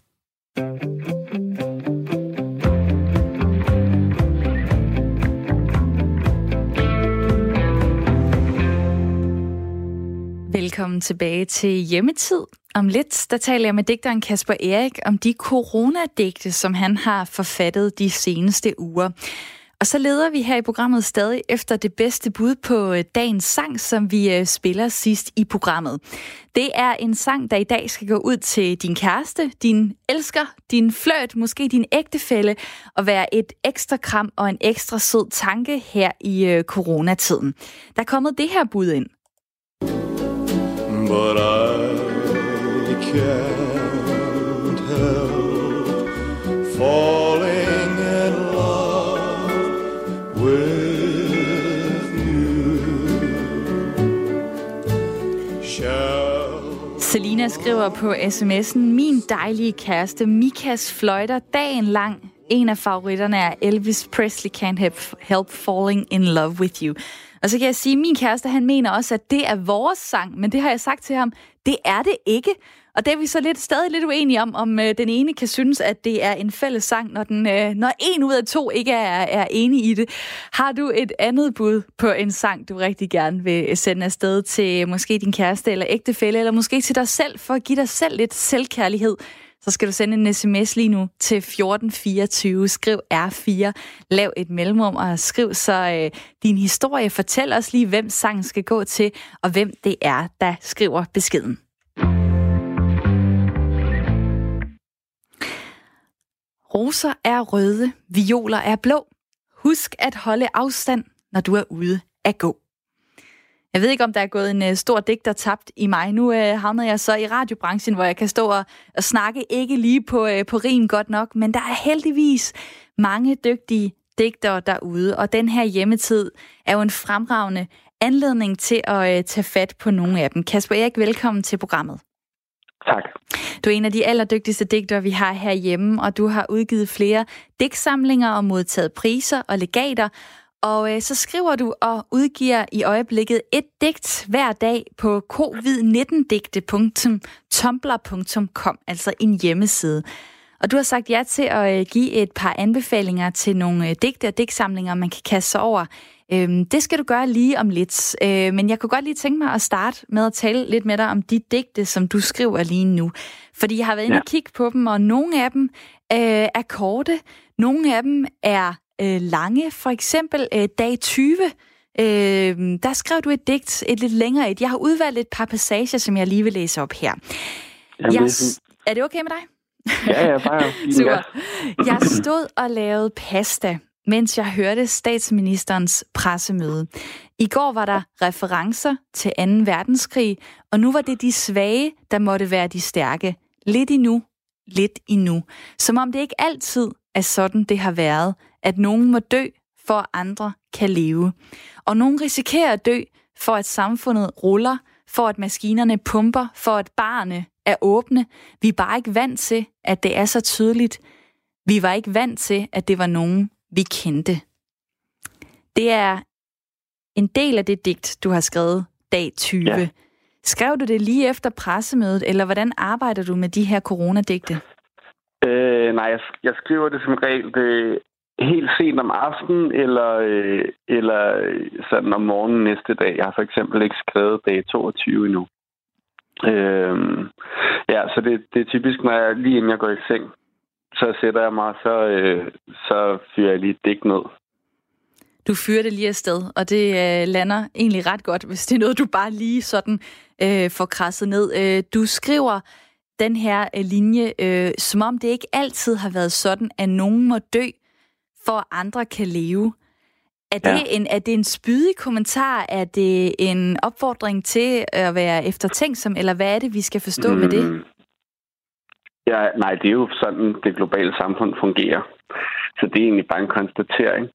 Velkommen tilbage til Hjemmetid. Om lidt, der taler jeg med digteren Kasper Erik om de coronadigte, som han har forfattet de seneste uger. Og så leder vi her i programmet stadig efter det bedste bud på øh, dagens sang, som vi øh, spiller sidst i programmet. Det er en sang, der i dag skal gå ud til din kæreste, din elsker, din flørt, måske din ægtefælle, og være et ekstra kram og en ekstra sød tanke her i øh, coronatiden. Der er kommet det her bud ind. But I can't help falling in love with you. Shall Selina skriver på sms'en, min dejlige kæreste Mikas fløjter dagen lang. En af favoritterne er Elvis Presley Can't Help Falling in Love with You. Og så kan jeg sige, at min kæreste han mener også, at det er vores sang, men det har jeg sagt til ham, det er det ikke. Og det er vi så lidt, stadig lidt uenige om, om øh, den ene kan synes, at det er en fælles sang, når, den, øh, når en ud af to ikke er, er enige i det. Har du et andet bud på en sang, du rigtig gerne vil øh, sende afsted til måske din kæreste eller ægtefælle, eller måske til dig selv, for at give dig selv lidt selvkærlighed, så skal du sende en sms lige nu til 1424. Skriv R4, lav et mellemrum og skriv så øh, din historie. Fortæl os lige, hvem sangen skal gå til, og hvem det er, der skriver beskeden. Roser er røde, violer er blå. Husk at holde afstand, når du er ude at gå. Jeg ved ikke, om der er gået en øh, stor digter tabt i mig. Nu øh, havner jeg så i radiobranchen, hvor jeg kan stå og, og snakke ikke lige på, øh, på rim godt nok, men der er heldigvis mange dygtige digtere derude, og den her hjemmetid er jo en fremragende anledning til at øh, tage fat på nogle af dem. Kasper Erik, velkommen til programmet. Tak. Du er en af de allerdygtigste digtere, vi har herhjemme, og du har udgivet flere digtsamlinger og modtaget priser og legater. Og øh, så skriver du og udgiver i øjeblikket et digt hver dag på covid19digte.tumblr.com, altså en hjemmeside. Og du har sagt ja til at øh, give et par anbefalinger til nogle øh, digte og digtsamlinger, man kan kaste sig over. Øhm, det skal du gøre lige om lidt. Øh, men jeg kunne godt lige tænke mig at starte med at tale lidt med dig om de digte, som du skriver lige nu. Fordi jeg har været inde ja. og kigge på dem, og nogle af dem øh, er korte, nogle af dem er øh, lange. For eksempel øh, dag 20, øh, der skrev du et digt, et lidt længere et. Jeg har udvalgt et par passager, som jeg lige vil læse op her. Jamen, jeg, er det okay med dig? Ja, ja, bare Super. Jeg stod og lavede pasta, mens jeg hørte statsministerens pressemøde. I går var der referencer til 2. verdenskrig, og nu var det de svage, der måtte være de stærke. Lidt endnu, lidt endnu. Som om det ikke altid er sådan, det har været at nogen må dø, for at andre kan leve. Og nogen risikerer at dø, for at samfundet ruller, for at maskinerne pumper, for at barne er åbne. Vi er bare ikke vant til, at det er så tydeligt. Vi var ikke vant til, at det var nogen, vi kendte. Det er en del af det digt, du har skrevet dag 20. Ja. Skrev du det lige efter pressemødet, eller hvordan arbejder du med de her coronadigte? Øh, nej, jeg, jeg skriver det som regel det helt sent om aftenen, eller, øh, eller sådan om morgenen næste dag. Jeg har for eksempel ikke skrevet dag 22 endnu. Øh, ja, så det, det er typisk, når jeg, lige inden jeg går i seng, så sætter jeg mig, så, øh, så fyrer jeg lige digt ned. Du fyrer det lige afsted, og det øh, lander egentlig ret godt, hvis det er noget, du bare lige sådan øh, får krasset ned. Øh, du skriver den her øh, linje, øh, som om det ikke altid har været sådan, at nogen må dø, for at andre kan leve. Er det, ja. en, er det en spydig kommentar? Er det en opfordring til at være eftertænksom, eller hvad er det, vi skal forstå mm. med det? Ja, nej, det er jo sådan, det globale samfund fungerer. Så det er egentlig bare en konstatering.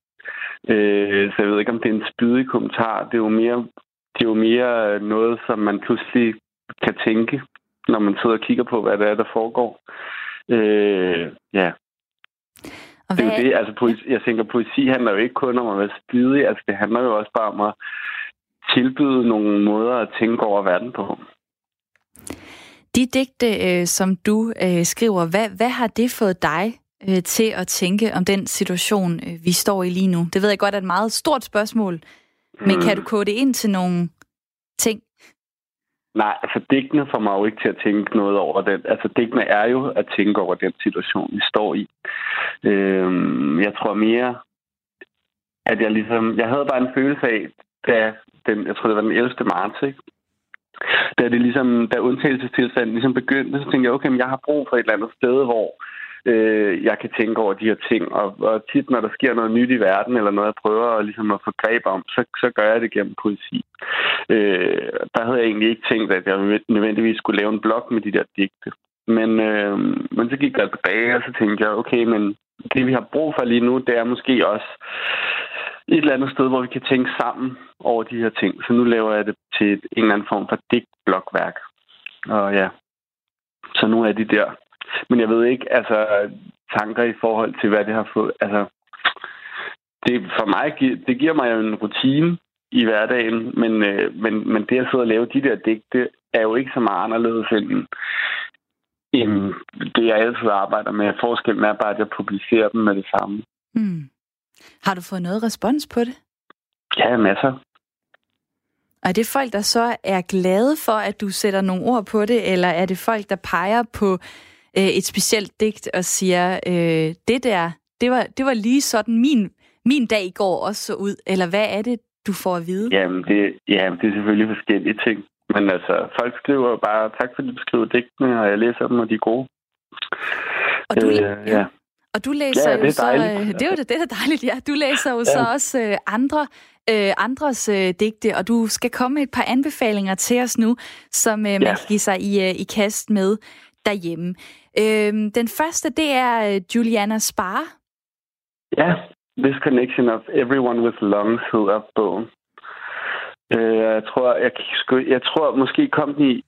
Øh, så jeg ved ikke, om det er en spydig kommentar. Det er jo mere, det er jo mere noget, som man pludselig kan tænke, når man sidder og kigger på, hvad det er, der foregår. Øh, ja. Og det er jo det, altså poesi, jeg tænker, poesi handler jo ikke kun om at være spydig, altså det handler jo også bare om at tilbyde nogle måder at tænke over verden på. De digte, øh, som du øh, skriver, hvad, hvad har det fået dig øh, til at tænke om den situation, vi står i lige nu? Det ved jeg godt er et meget stort spørgsmål, men mm. kan du kode det ind til nogle ting? Nej, altså digtene får mig jo ikke til at tænke noget over den. Altså digtene er jo at tænke over den situation, vi står i. Øhm, jeg tror mere, at jeg ligesom... Jeg havde bare en følelse af, da den, jeg tror det var den 11. marts, ikke? Da det ligesom, da undtagelsestilstanden ligesom begyndte, så tænkte jeg, okay, men jeg har brug for et eller andet sted, hvor øh, jeg kan tænke over de her ting. Og, og tit, når der sker noget nyt i verden, eller noget, jeg prøver at, ligesom at få greb om, så, så gør jeg det gennem poesi. Øh, der havde jeg egentlig ikke tænkt, at jeg nødvendigvis skulle lave en blog med de der digte. Men, øh, men så gik jeg tilbage, og så tænkte jeg, okay, men det vi har brug for lige nu, det er måske også et eller andet sted, hvor vi kan tænke sammen over de her ting. Så nu laver jeg det til en eller anden form for digtblokværk. Og ja, så nu er de der men jeg ved ikke, altså tanker i forhold til, hvad det har fået. Altså, det, for mig, det giver mig jo en rutine i hverdagen, men, øh, men, men det at sidde og lave de der digte, er jo ikke så meget anderledes end, end det, jeg altid arbejder med. Forskellen er bare, at jeg publicerer dem med det samme. Mm. Har du fået noget respons på det? Ja, masser. Og er det folk, der så er glade for, at du sætter nogle ord på det, eller er det folk, der peger på øh, et specielt digt og siger, øh, det der, det var, det var lige sådan min, min dag i går også så ud, eller hvad er det, du får at vide? Jamen, det, jamen, det er selvfølgelig forskellige ting. Men altså, folk skriver bare, tak fordi du skriver digtene, og jeg læser dem, og de er gode. Og du, øh, ja. ja. Og du læser ja, jo så... Øh, det er jo det, det er dejligt, ja. Du læser jo ja. så også øh, andre øh, andres øh, digte, og du skal komme med et par anbefalinger til os nu, som øh, man ja. kan give sig i, øh, i kast med derhjemme. Øh, den første, det er øh, Juliana Spar. Ja, This Connection of Everyone with Lungs hedder bogen. Øh, jeg tror, jeg, jeg tror måske kom den i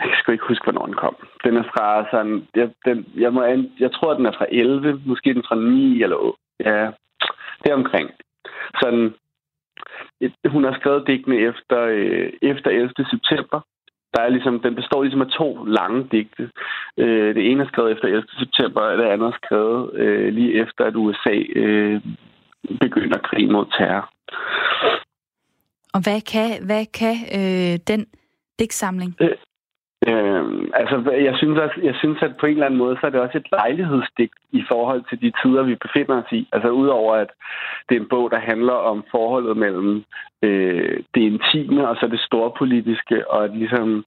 jeg skal ikke huske, hvornår den kom. Den er fra sådan... Jeg, den, jeg, må, jeg tror, den er fra 11. Måske den fra 9 eller 8. Ja, det er omkring. Sådan, hun har skrevet digtene efter, øh, efter 11. september der er ligesom, den består ligesom af to lange digte. Øh, det ene er skrevet efter 11. september, og det andet er skrevet øh, lige efter, at USA øh, begynder krig mod terror. Og hvad kan, hvad kan øh, den digtsamling? Øh, Øh, altså, jeg synes, at, jeg synes, at på en eller anden måde, så er det også et lejlighedsdigt i forhold til de tider, vi befinder os i. Altså, udover at det er en bog, der handler om forholdet mellem øh, det intime og så det storpolitiske, og at ligesom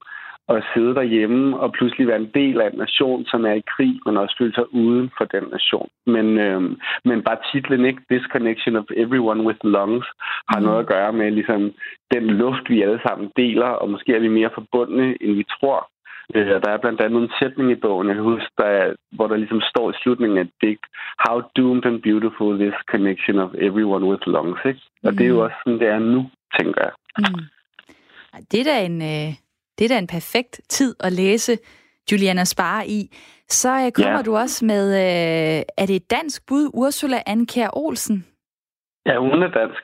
at sidde derhjemme og pludselig være en del af en nation, som er i krig, men også føle sig uden for den nation. Men, øh, men bare titlen, ikke? This Connection of Everyone with Lungs, har mm. noget at gøre med ligesom, den luft, vi alle sammen deler, og måske er vi mere forbundne, end vi tror. Øh, der er blandt andet en sætning i bogen, jeg kan huske, der, hvor der ligesom står i slutningen af digt, How doomed and beautiful this connection of everyone with lungs. Ikke? Og mm. det er jo også sådan, det er nu, tænker jeg. Mm. Det er da en... Øh det er da en perfekt tid at læse Juliana Spare i. Så øh, kommer ja. du også med, øh, er det et dansk bud, Ursula Anker Olsen? Ja, hun er dansk.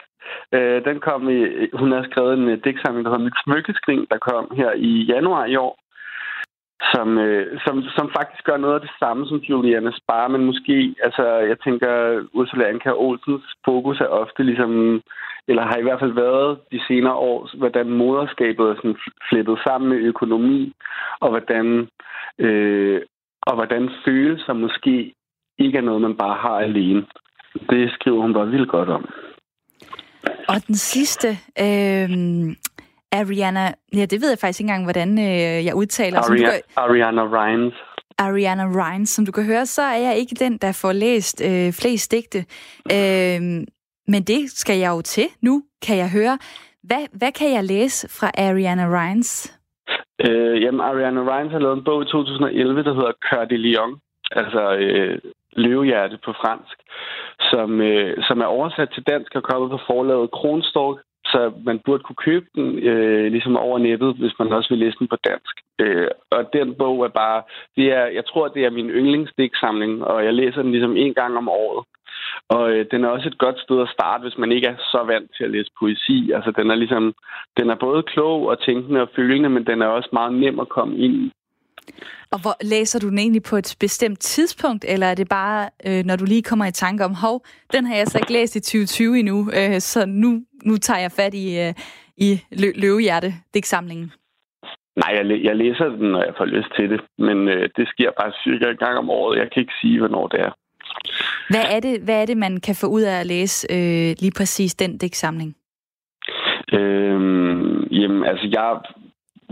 Øh, den kom i, hun har skrevet en digtsamling, der hedder Mit Smykkeskring, der kom her i januar i år som, øh, som, som faktisk gør noget af det samme som Juliana Spar, men måske, altså, jeg tænker, Ursula Anka Olsens fokus er ofte ligesom, eller har i hvert fald været de senere år, hvordan moderskabet er sådan flettet sammen med økonomi, og hvordan, øh, og hvordan følelser måske ikke er noget, man bare har alene. Det skriver hun bare vildt godt om. Og den sidste, øh, Ariana, ja, det ved jeg faktisk ikke engang, hvordan øh, jeg udtaler. Aria, kan, Ariana Rines. Ariana Rines. Som du kan høre, så er jeg ikke den, der får læst øh, flest digte. Øh, men det skal jeg jo til nu, kan jeg høre. Hvad, hvad kan jeg læse fra Ariana Rines? Øh, jamen, Ariana Rines har lavet en bog i 2011, der hedder Cœur de Lion. Altså øh, løvehjerte på fransk, som, øh, som er oversat til dansk og kommet på forlaget Kronstork, så man burde kunne købe den øh, ligesom over nettet, hvis man også vil læse den på dansk. Øh, og den bog er bare, det er, jeg tror, det er min yndlingsdigtsamling, og jeg læser den ligesom en gang om året. Og øh, den er også et godt sted at starte, hvis man ikke er så vant til at læse poesi. Altså, den er ligesom, den er både klog og tænkende og følende, men den er også meget nem at komme ind i. Og hvor læser du den egentlig på et bestemt tidspunkt, eller er det bare, øh, når du lige kommer i tanke om, hov, den har jeg så ikke læst i 2020 endnu, øh, så nu, nu tager jeg fat i, øh, i lø- løvehjerte digtsamlingen? Nej, jeg, jeg læser den, når jeg får lyst til det, men øh, det sker bare cirka en gang om året. Jeg kan ikke sige, hvornår det er. Hvad er det, hvad er det man kan få ud af at læse øh, lige præcis den digtsamling? Øhm, jamen, altså, jeg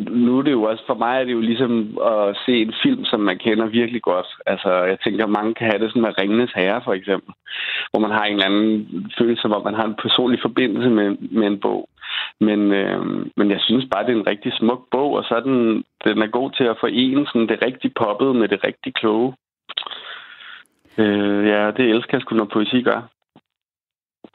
nu er det jo også, for mig er det jo ligesom at se en film, som man kender virkelig godt. Altså, jeg tænker, mange kan have det sådan med Ringenes Herre, for eksempel. Hvor man har en eller anden følelse, hvor man har en personlig forbindelse med, med en bog. Men, øh, men jeg synes bare, det er en rigtig smuk bog, og så er den, den er god til at forene sådan det rigtig poppet med det rigtig kloge. Øh, ja, det elsker jeg sgu, når poesi gør.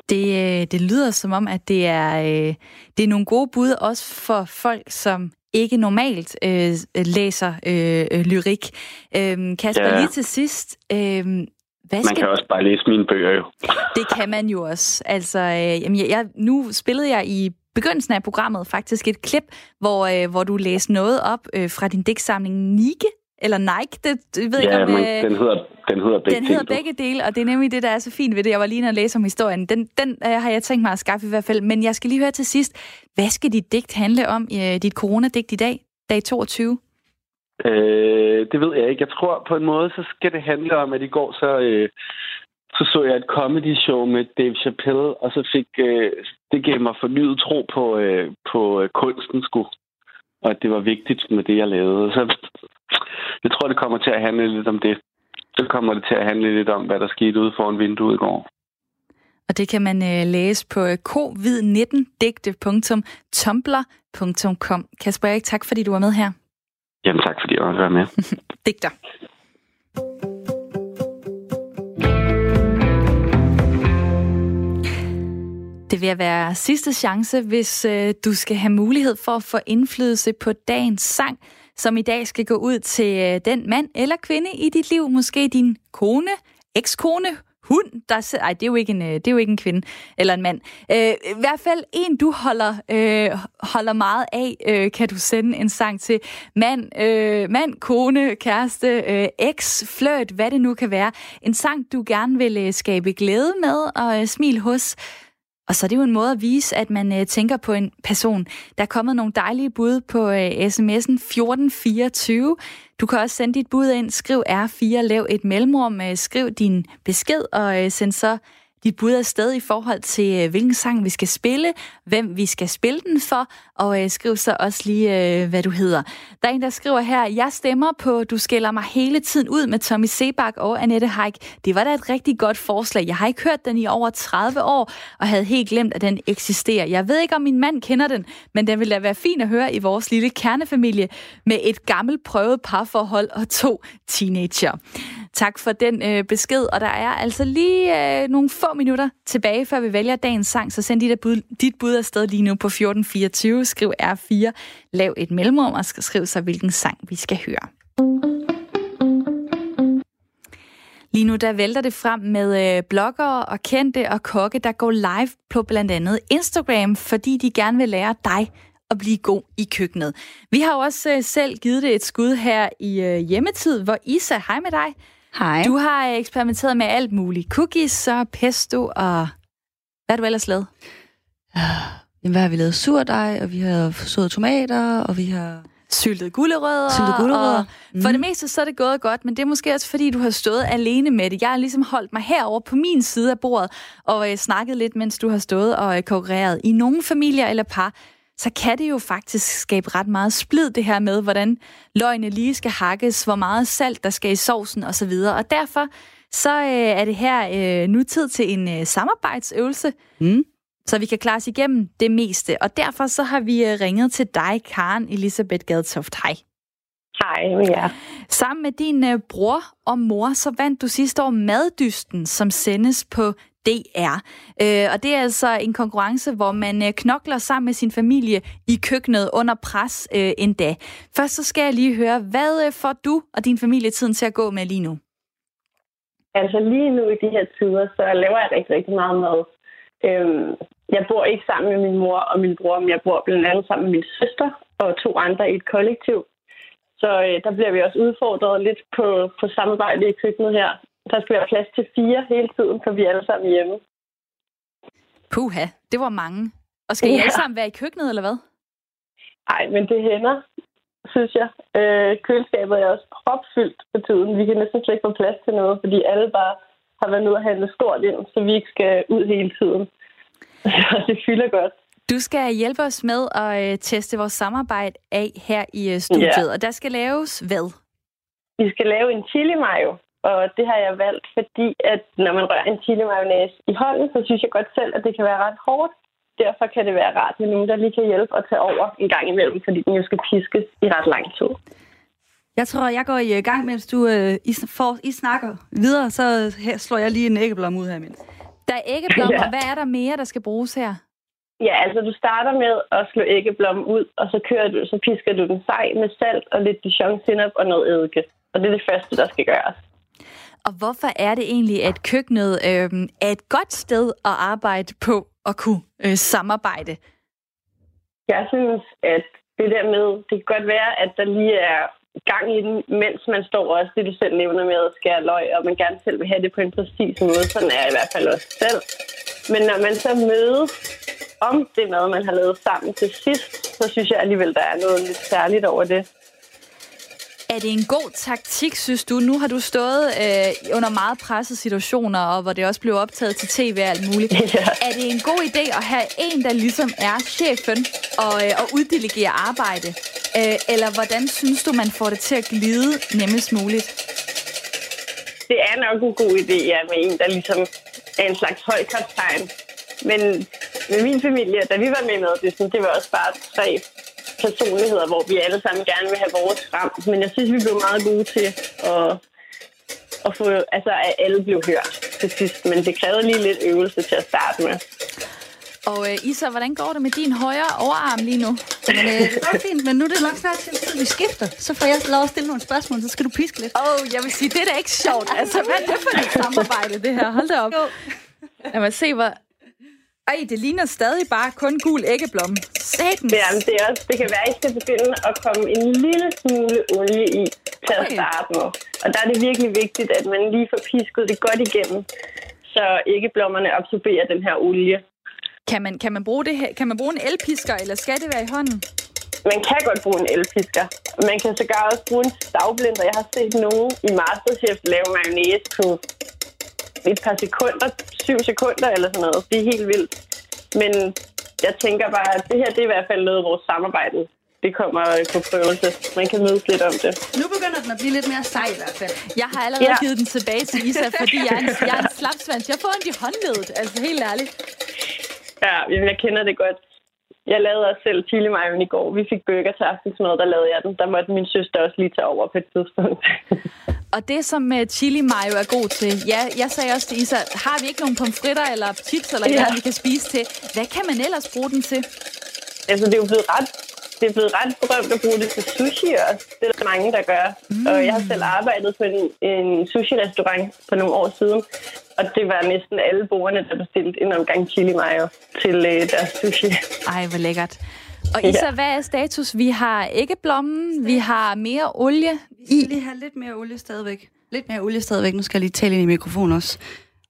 Det, øh, det lyder som om, at det er, øh, det er nogle gode bud også for folk, som ikke normalt øh, læser øh, øh, lyrik. Øh, Kasper, ja. lige til sidst, øh, hvad skal... Man kan også bare læse mine bøger jo. Det kan man jo også. Altså, øh, jamen, jeg, jeg, nu spillede jeg i begyndelsen af programmet faktisk et klip, hvor, øh, hvor du læste noget op øh, fra din digtsamling Nike, eller Nike, det, det ved ja, ikke om... Men øh, den hedder, den hedder begge Den hedder begge dele, og det er nemlig det, der er så fint ved det. Jeg var lige nede og læse om historien. Den, den øh, har jeg tænkt mig at skaffe i hvert fald. Men jeg skal lige høre til sidst, hvad skal dit digt handle om, øh, dit coronadigt i dag, dag 22? Øh, det ved jeg ikke. Jeg tror på en måde, så skal det handle om, at i går så... Øh, så så jeg et comedy show med Dave Chappelle, og så fik øh, det gav mig fornyet tro på, øh, på øh, kunsten skulle. Og at det var vigtigt med det, jeg lavede. Så jeg tror, det kommer til at handle lidt om det. Så kommer det til at handle lidt om, hvad der skete ude foran vinduet i går. Og det kan man øh, læse på covid19digte.tumblr.com. Kasper Erik, tak fordi du var med her. Jamen tak fordi jeg var med. Digter. Det vil være sidste chance, hvis øh, du skal have mulighed for at få indflydelse på dagens sang, som i dag skal gå ud til øh, den mand eller kvinde i dit liv, måske din kone, ekskone, hund, der ej, det er jo ikke en, øh, det er jo ikke en kvinde eller en mand. Øh, I hvert fald en, du holder, øh, holder meget af, øh, kan du sende en sang til. Mand, øh, mand kone, kæreste, øh, eks, fløjt, hvad det nu kan være. En sang, du gerne vil øh, skabe glæde med og øh, smil hos. Og så er det jo en måde at vise, at man øh, tænker på en person. Der er kommet nogle dejlige bud på øh, sms'en 1424. Du kan også sende dit bud ind. Skriv R4, lav et mellemrum, øh, skriv din besked og øh, send så dit bud afsted i forhold til, øh, hvilken sang vi skal spille, hvem vi skal spille den for, og øh, skriv så også lige, øh, hvad du hedder. Der er en, der skriver her, jeg stemmer på, du skælder mig hele tiden ud med Tommy Sebak og Annette Haik. Det var da et rigtig godt forslag. Jeg har ikke hørt den i over 30 år, og havde helt glemt, at den eksisterer. Jeg ved ikke, om min mand kender den, men den ville da være fin at høre i vores lille kernefamilie med et gammelt prøvet parforhold og to teenager. Tak for den øh, besked, og der er altså lige øh, nogle få minutter tilbage, før vi vælger dagens sang, så send dit bud, dit bud afsted lige nu på 1424, skriv R4, lav et mellemrum og skriv så, hvilken sang vi skal høre. Lige nu der vælter det frem med øh, bloggere og kendte og kokke, der går live på blandt andet Instagram, fordi de gerne vil lære dig at blive god i køkkenet. Vi har jo også øh, selv givet det et skud her i øh, hjemmetid, hvor Isa, hej med dig. Hej. Du har eksperimenteret med alt muligt. Cookies og pesto og... Hvad har du ellers lavet? Jamen, hvad har vi lavet? Surdej, og vi har søde tomater, og vi har... Syltet gulerødder. Syltet gulerødder. Og mm. For det meste så er det gået godt, men det er måske også fordi, du har stået alene med det. Jeg har ligesom holdt mig herover på min side af bordet og øh, snakket lidt, mens du har stået og øh, konkurreret. I nogle familier eller par, så kan det jo faktisk skabe ret meget splid, det her med, hvordan løgene lige skal hakkes, hvor meget salt der skal i sovsen osv. Og derfor så øh, er det her øh, nu tid til en øh, samarbejdsøvelse, mm. så vi kan klare os igennem det meste. Og derfor så har vi øh, ringet til dig, Karen Elisabeth Gadtoft. Hej. Hej med jer. Sammen med din øh, bror og mor, så vandt du sidste år Maddysten, som sendes på DR. Øh, og det er altså en konkurrence, hvor man øh, knokler sammen med sin familie i køkkenet under pres øh, en dag. Først så skal jeg lige høre, hvad øh, får du og din familie tiden til at gå med lige nu? Altså lige nu i de her tider, så laver jeg rigtig, rigtig meget mad. Øhm, jeg bor ikke sammen med min mor og min bror, men jeg bor blandt andet sammen med min søster og to andre i et kollektiv. Så øh, der bliver vi også udfordret lidt på, på samarbejde i køkkenet her. Der skal være plads til fire hele tiden, for vi er alle sammen hjemme. Puha, det var mange. Og skal I Ja. alle sammen være i køkkenet, eller hvad? Nej, men det hænder, synes jeg. Øh, køleskabet er også propfyldt for tiden. Vi kan næsten slet ikke få plads til noget, fordi alle bare har været nede og handle stort ind, så vi ikke skal ud hele tiden. Så det fylder godt. Du skal hjælpe os med at øh, teste vores samarbejde af her i øh, studiet, Ja. og der skal laves hvad? Vi skal lave en chili mayo, og det har jeg valgt, fordi at når man rører en chili mayonnaise i hånden, så synes jeg godt selv, at det kan være ret hårdt. Derfor kan det være rart med nogen, der lige kan hjælpe og tage over en gang imellem, fordi den jo skal piskes i ret lang tid. Jeg tror, jeg går i gang, mens du øh, I, får, I snakker videre, så her slår jeg lige en æggeblom ud her imens. Der er æggeblommer. Ja. Hvad er der mere, der skal bruges her? Ja, altså du starter med at slå æggeblommen ud, og så kører du, så pisker du den sej med salt og lidt dijon og noget eddike. Og det er det første, der skal gøres. Og hvorfor er det egentlig, at køkkenet øh, er et godt sted at arbejde på at kunne øh, samarbejde? Jeg synes, at det der med, det kan godt være, at der lige er gang i den, mens man står også det, du selv nævner med at skære løg, og man gerne selv vil have det på en præcis måde. Sådan er jeg i hvert fald også selv. Men når man så mødes om det mad, man har lavet sammen til sidst, så synes jeg alligevel, der er noget lidt særligt over det. Er det en god taktik, synes du? Nu har du stået øh, under meget pressede situationer, og hvor det også blev optaget til tv og alt muligt. Ja. Er det en god idé at have en, der ligesom er chefen og, øh, og uddelegere arbejde? Øh, eller hvordan synes du, man får det til at glide nemmest muligt? Det er nok en god idé, ja, med en, der ligesom er en slags højkaptajn. Men med min familie, da vi var med med det, det var også bare tre personligheder, hvor vi alle sammen gerne vil have vores frem. Men jeg synes, vi blev meget gode til at, at få, altså, at alle blev hørt til sidst. Men det krævede lige lidt øvelse til at starte med. Og øh, Isa, hvordan går det med din højre overarm lige nu? Men øh, det går fint, men nu er det nok snart til tid, vi skifter. Så får jeg lov at stille nogle spørgsmål, så skal du piske lidt. Åh, oh, jeg vil sige, det er da ikke sjovt. Altså, hvad er det for et samarbejde, det her? Hold da op. Lad mig se, hvor... Ej, det ligner stadig bare kun gul æggeblom. Satans. Det, er, det, er også, det kan være, at I skal begynde at komme en lille smule olie i til at starte med. Og der er det virkelig vigtigt, at man lige får pisket det godt igennem, så æggeblommerne absorberer den her olie. Kan man, kan man bruge det her? Kan man bruge en elpisker, eller skal det være i hånden? Man kan godt bruge en elpisker. Man kan sågar også bruge en stavblender. Jeg har set nogen i Masterchef lave mayonnaise på et par sekunder, syv sekunder eller sådan noget. Det er helt vildt. Men jeg tænker bare, at det her det er i hvert fald noget af vores samarbejde. Det kommer øh, på prøvelse. Man kan mødes lidt om det. Nu begynder den at blive lidt mere sej i hvert fald. Jeg har allerede Ja. givet den tilbage til Isa, fordi jeg er en, jeg er en slapsvans. Jeg får ondt i håndledet, altså helt ærligt. Ja, jeg kender det godt. Jeg lavede også selv chili mayo i går. Vi fik burger til aftensmad, der lavede jeg den. Der måtte min søster også lige tage over på et tidspunkt. Og det, som uh, chili mayo er god til, ja, jeg sagde også til Isa, har vi ikke nogen pomfritter eller chips eller ja. noget, vi kan spise til? Hvad kan man ellers bruge den til? altså, det er jo blevet ret, det er blevet ret berømt at bruge det til sushi også. Det er der mange, der gør. Mm. Og jeg har selv arbejdet på en, en sushi-restaurant for nogle år siden. Og det var næsten alle bordene, der bestilte en omgang chili mayo til øh, deres sushi. Ej, hvor lækkert. Og Isa, hvad er status? Vi har æggeblommen, vi har mere olie Vi skal lige have lidt mere olie stadigvæk. Lidt mere olie stadigvæk. Nu skal jeg lige tale ind i mikrofonen også.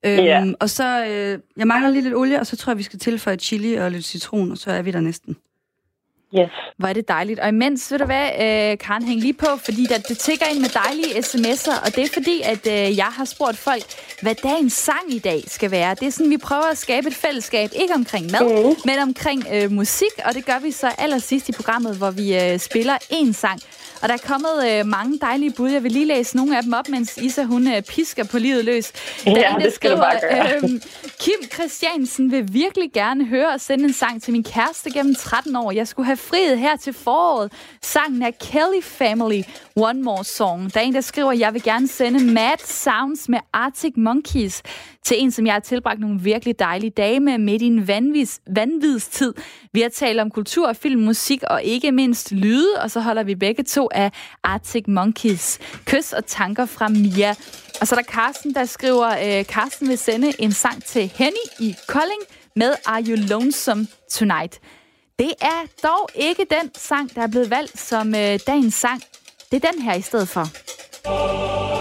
Øhm, Ja. Og så, øh, jeg mangler lige lidt olie, og så tror jeg, vi skal tilføje chili og lidt citron, og så er vi der næsten. Yes. Hvor er det dejligt. Og imens, ved du hvad, øh, Karen, hæng lige på, fordi der, det tigger ind med dejlige sms'er, og det er fordi, at øh, jeg har spurgt folk, hvad dagens sang i dag skal være. Det er sådan, vi prøver at skabe et fællesskab, ikke omkring mad, mm. men omkring øh, musik, og det gør vi så allersidst i programmet, hvor vi øh, spiller en sang. Og der er kommet øh, mange dejlige bud. Jeg vil lige læse nogle af dem op, mens Isa hun øh, pisker på livet løs. Der er Ja, en, der det skal du bare gøre. øhm, Kim Christiansen vil virkelig gerne høre og sende en sang til min kæreste gennem 13 år. Jeg skulle have friet her til foråret. Sangen er Kelly Family, One More Song. Der er en, der skriver, jeg vil gerne sende Mad Sounds med Arctic Monkeys til en, som jeg har tilbragt nogle virkelig dejlige dage med midt i en vanvids, vanvidstid. Vi har talt om kultur, film, musik og ikke mindst lyde, og så holder vi begge to af Arctic Monkeys. Kys og tanker fra Mia. Og så er der Carsten, der skriver, øh, Carsten vil sende en sang til Henny i Kolding med Are You Lonesome Tonight. Det er dog ikke den sang, der er blevet valgt som øh, dagens sang. Det er den her i stedet for. Oh.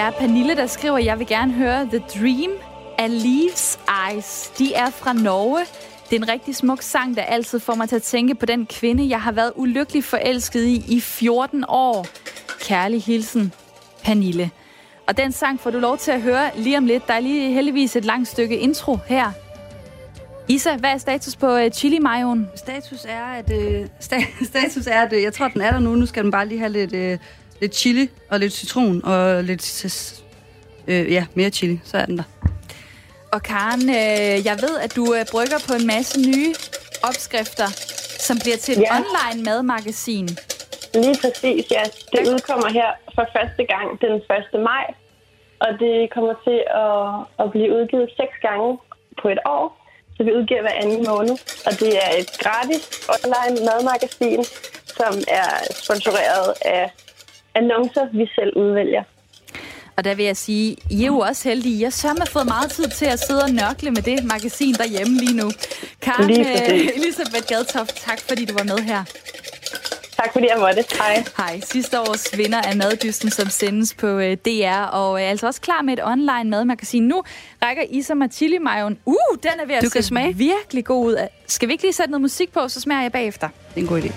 Er Pernille, der skriver, jeg vil gerne høre The Dream af Leaves Eyes. De er fra Norge. Det er en rigtig smuk sang, der altid får mig til at tænke på den kvinde, jeg har været ulykkelig forelsket i i 14 år. Kærlig hilsen, Pernille. Og den sang får du lov til at høre lige om lidt. Der er lige heldigvis et langt stykke intro her. Isa, hvad er status på øh, uh, chili mayoen? Status er, at, øh, sta- status er, at øh, jeg tror, den er der nu. Nu skal den bare lige have lidt, øh, lidt chili og lidt citron og lidt øh, ja, mere chili. Så er den der. Og Karen, øh, jeg ved, at du øh, brygger på en masse nye opskrifter, som bliver til et Ja. online madmagasin. Lige præcis, ja. Det udkommer her for første gang den 1. maj, og det kommer til at, at blive udgivet seks gange på et år. Så vi udgiver hver anden måned, og det er et gratis online madmagasin, som er sponsoreret af annoncer, vi selv udvælger. Og der vil jeg sige, I er jo også heldige. Jeg har sørme fået meget tid til at sidde og nørkle med det magasin derhjemme lige nu. Karen Lige øh. Elisabeth Gadtoft, tak fordi du var med her. Tak fordi jeg måtte. Hej. Hej. Sidste års vinder af Maddysten, som sendes på øh, DR, og er altså også klar med et online madmagasin. Nu rækker Isa mig chili mayoen. Uh, den er ved at Du kan se smage. virkelig god ud. Skal vi ikke lige sætte noget musik på, så smager jeg bagefter? Det er en god idé.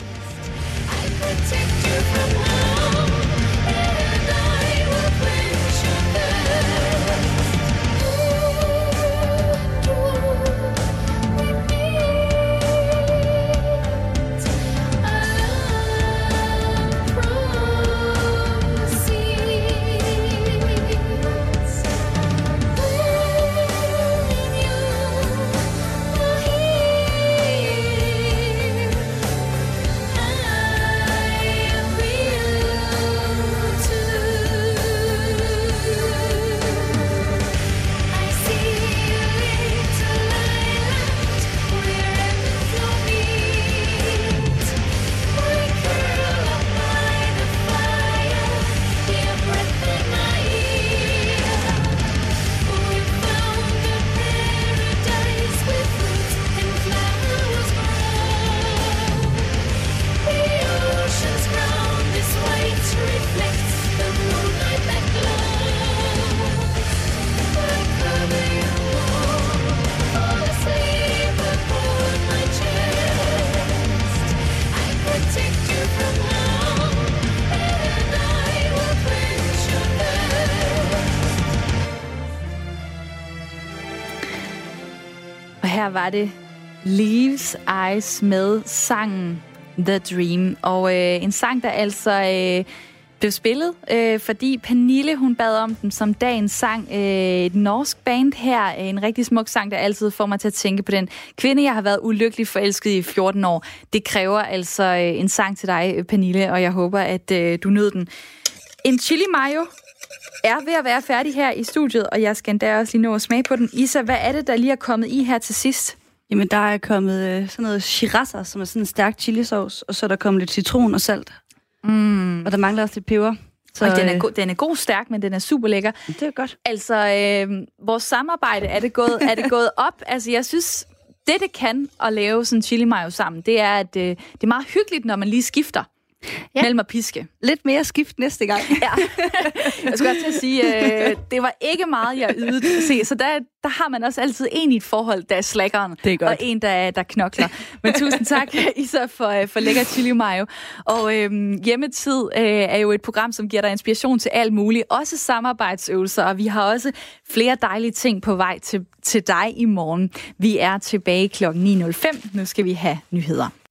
Og her var det Leaves Eyes med sangen The Dream. Og øh, en sang, der altså øh, blev spillet, øh, fordi Pernille hun bad om den som dagens sang. Øh, et norsk band her, en rigtig smuk sang, der altid får mig til at tænke på den kvinde, jeg har været ulykkelig forelsket i 14 år. Det kræver altså øh, en sang til dig, Pernille, og jeg håber, at øh, du nød den. En chili mayo er ved at være færdig her i studiet, og jeg skal endda også lige nå at smage på den. Isa, hvad er det, der lige er kommet i her til sidst? Jamen, der er kommet øh, sådan noget shirasa, som er sådan en stærk chilisauce, og så er der kommet lidt citron og salt. Mm. Og der mangler også lidt peber. Så, og den er, go- den er god stærk, men den er super lækker. Det er godt. Altså, øh, vores samarbejde, er det, gået, er det gået op? Altså, jeg synes, det det kan at lave sådan chili mayo sammen, det er, at øh, det er meget hyggeligt, når man lige skifter ja. mellem at piske. Lidt mere skift næste gang. ja. Jeg skulle også til at sige, øh, det var ikke meget, jeg ydede. Se, så der, der har man også altid en i et forhold, der er slækkeren, det er godt. og en, der, der knokler. Men tusind tak, Isa, for, for lækker chili mayo. Og øh, Hjemmetid øh, er jo et program, som giver dig inspiration til alt muligt, også samarbejdsøvelser, og vi har også flere dejlige ting på vej til, til dig i morgen. Vi er tilbage kl. 9.05. Nu skal vi have nyheder.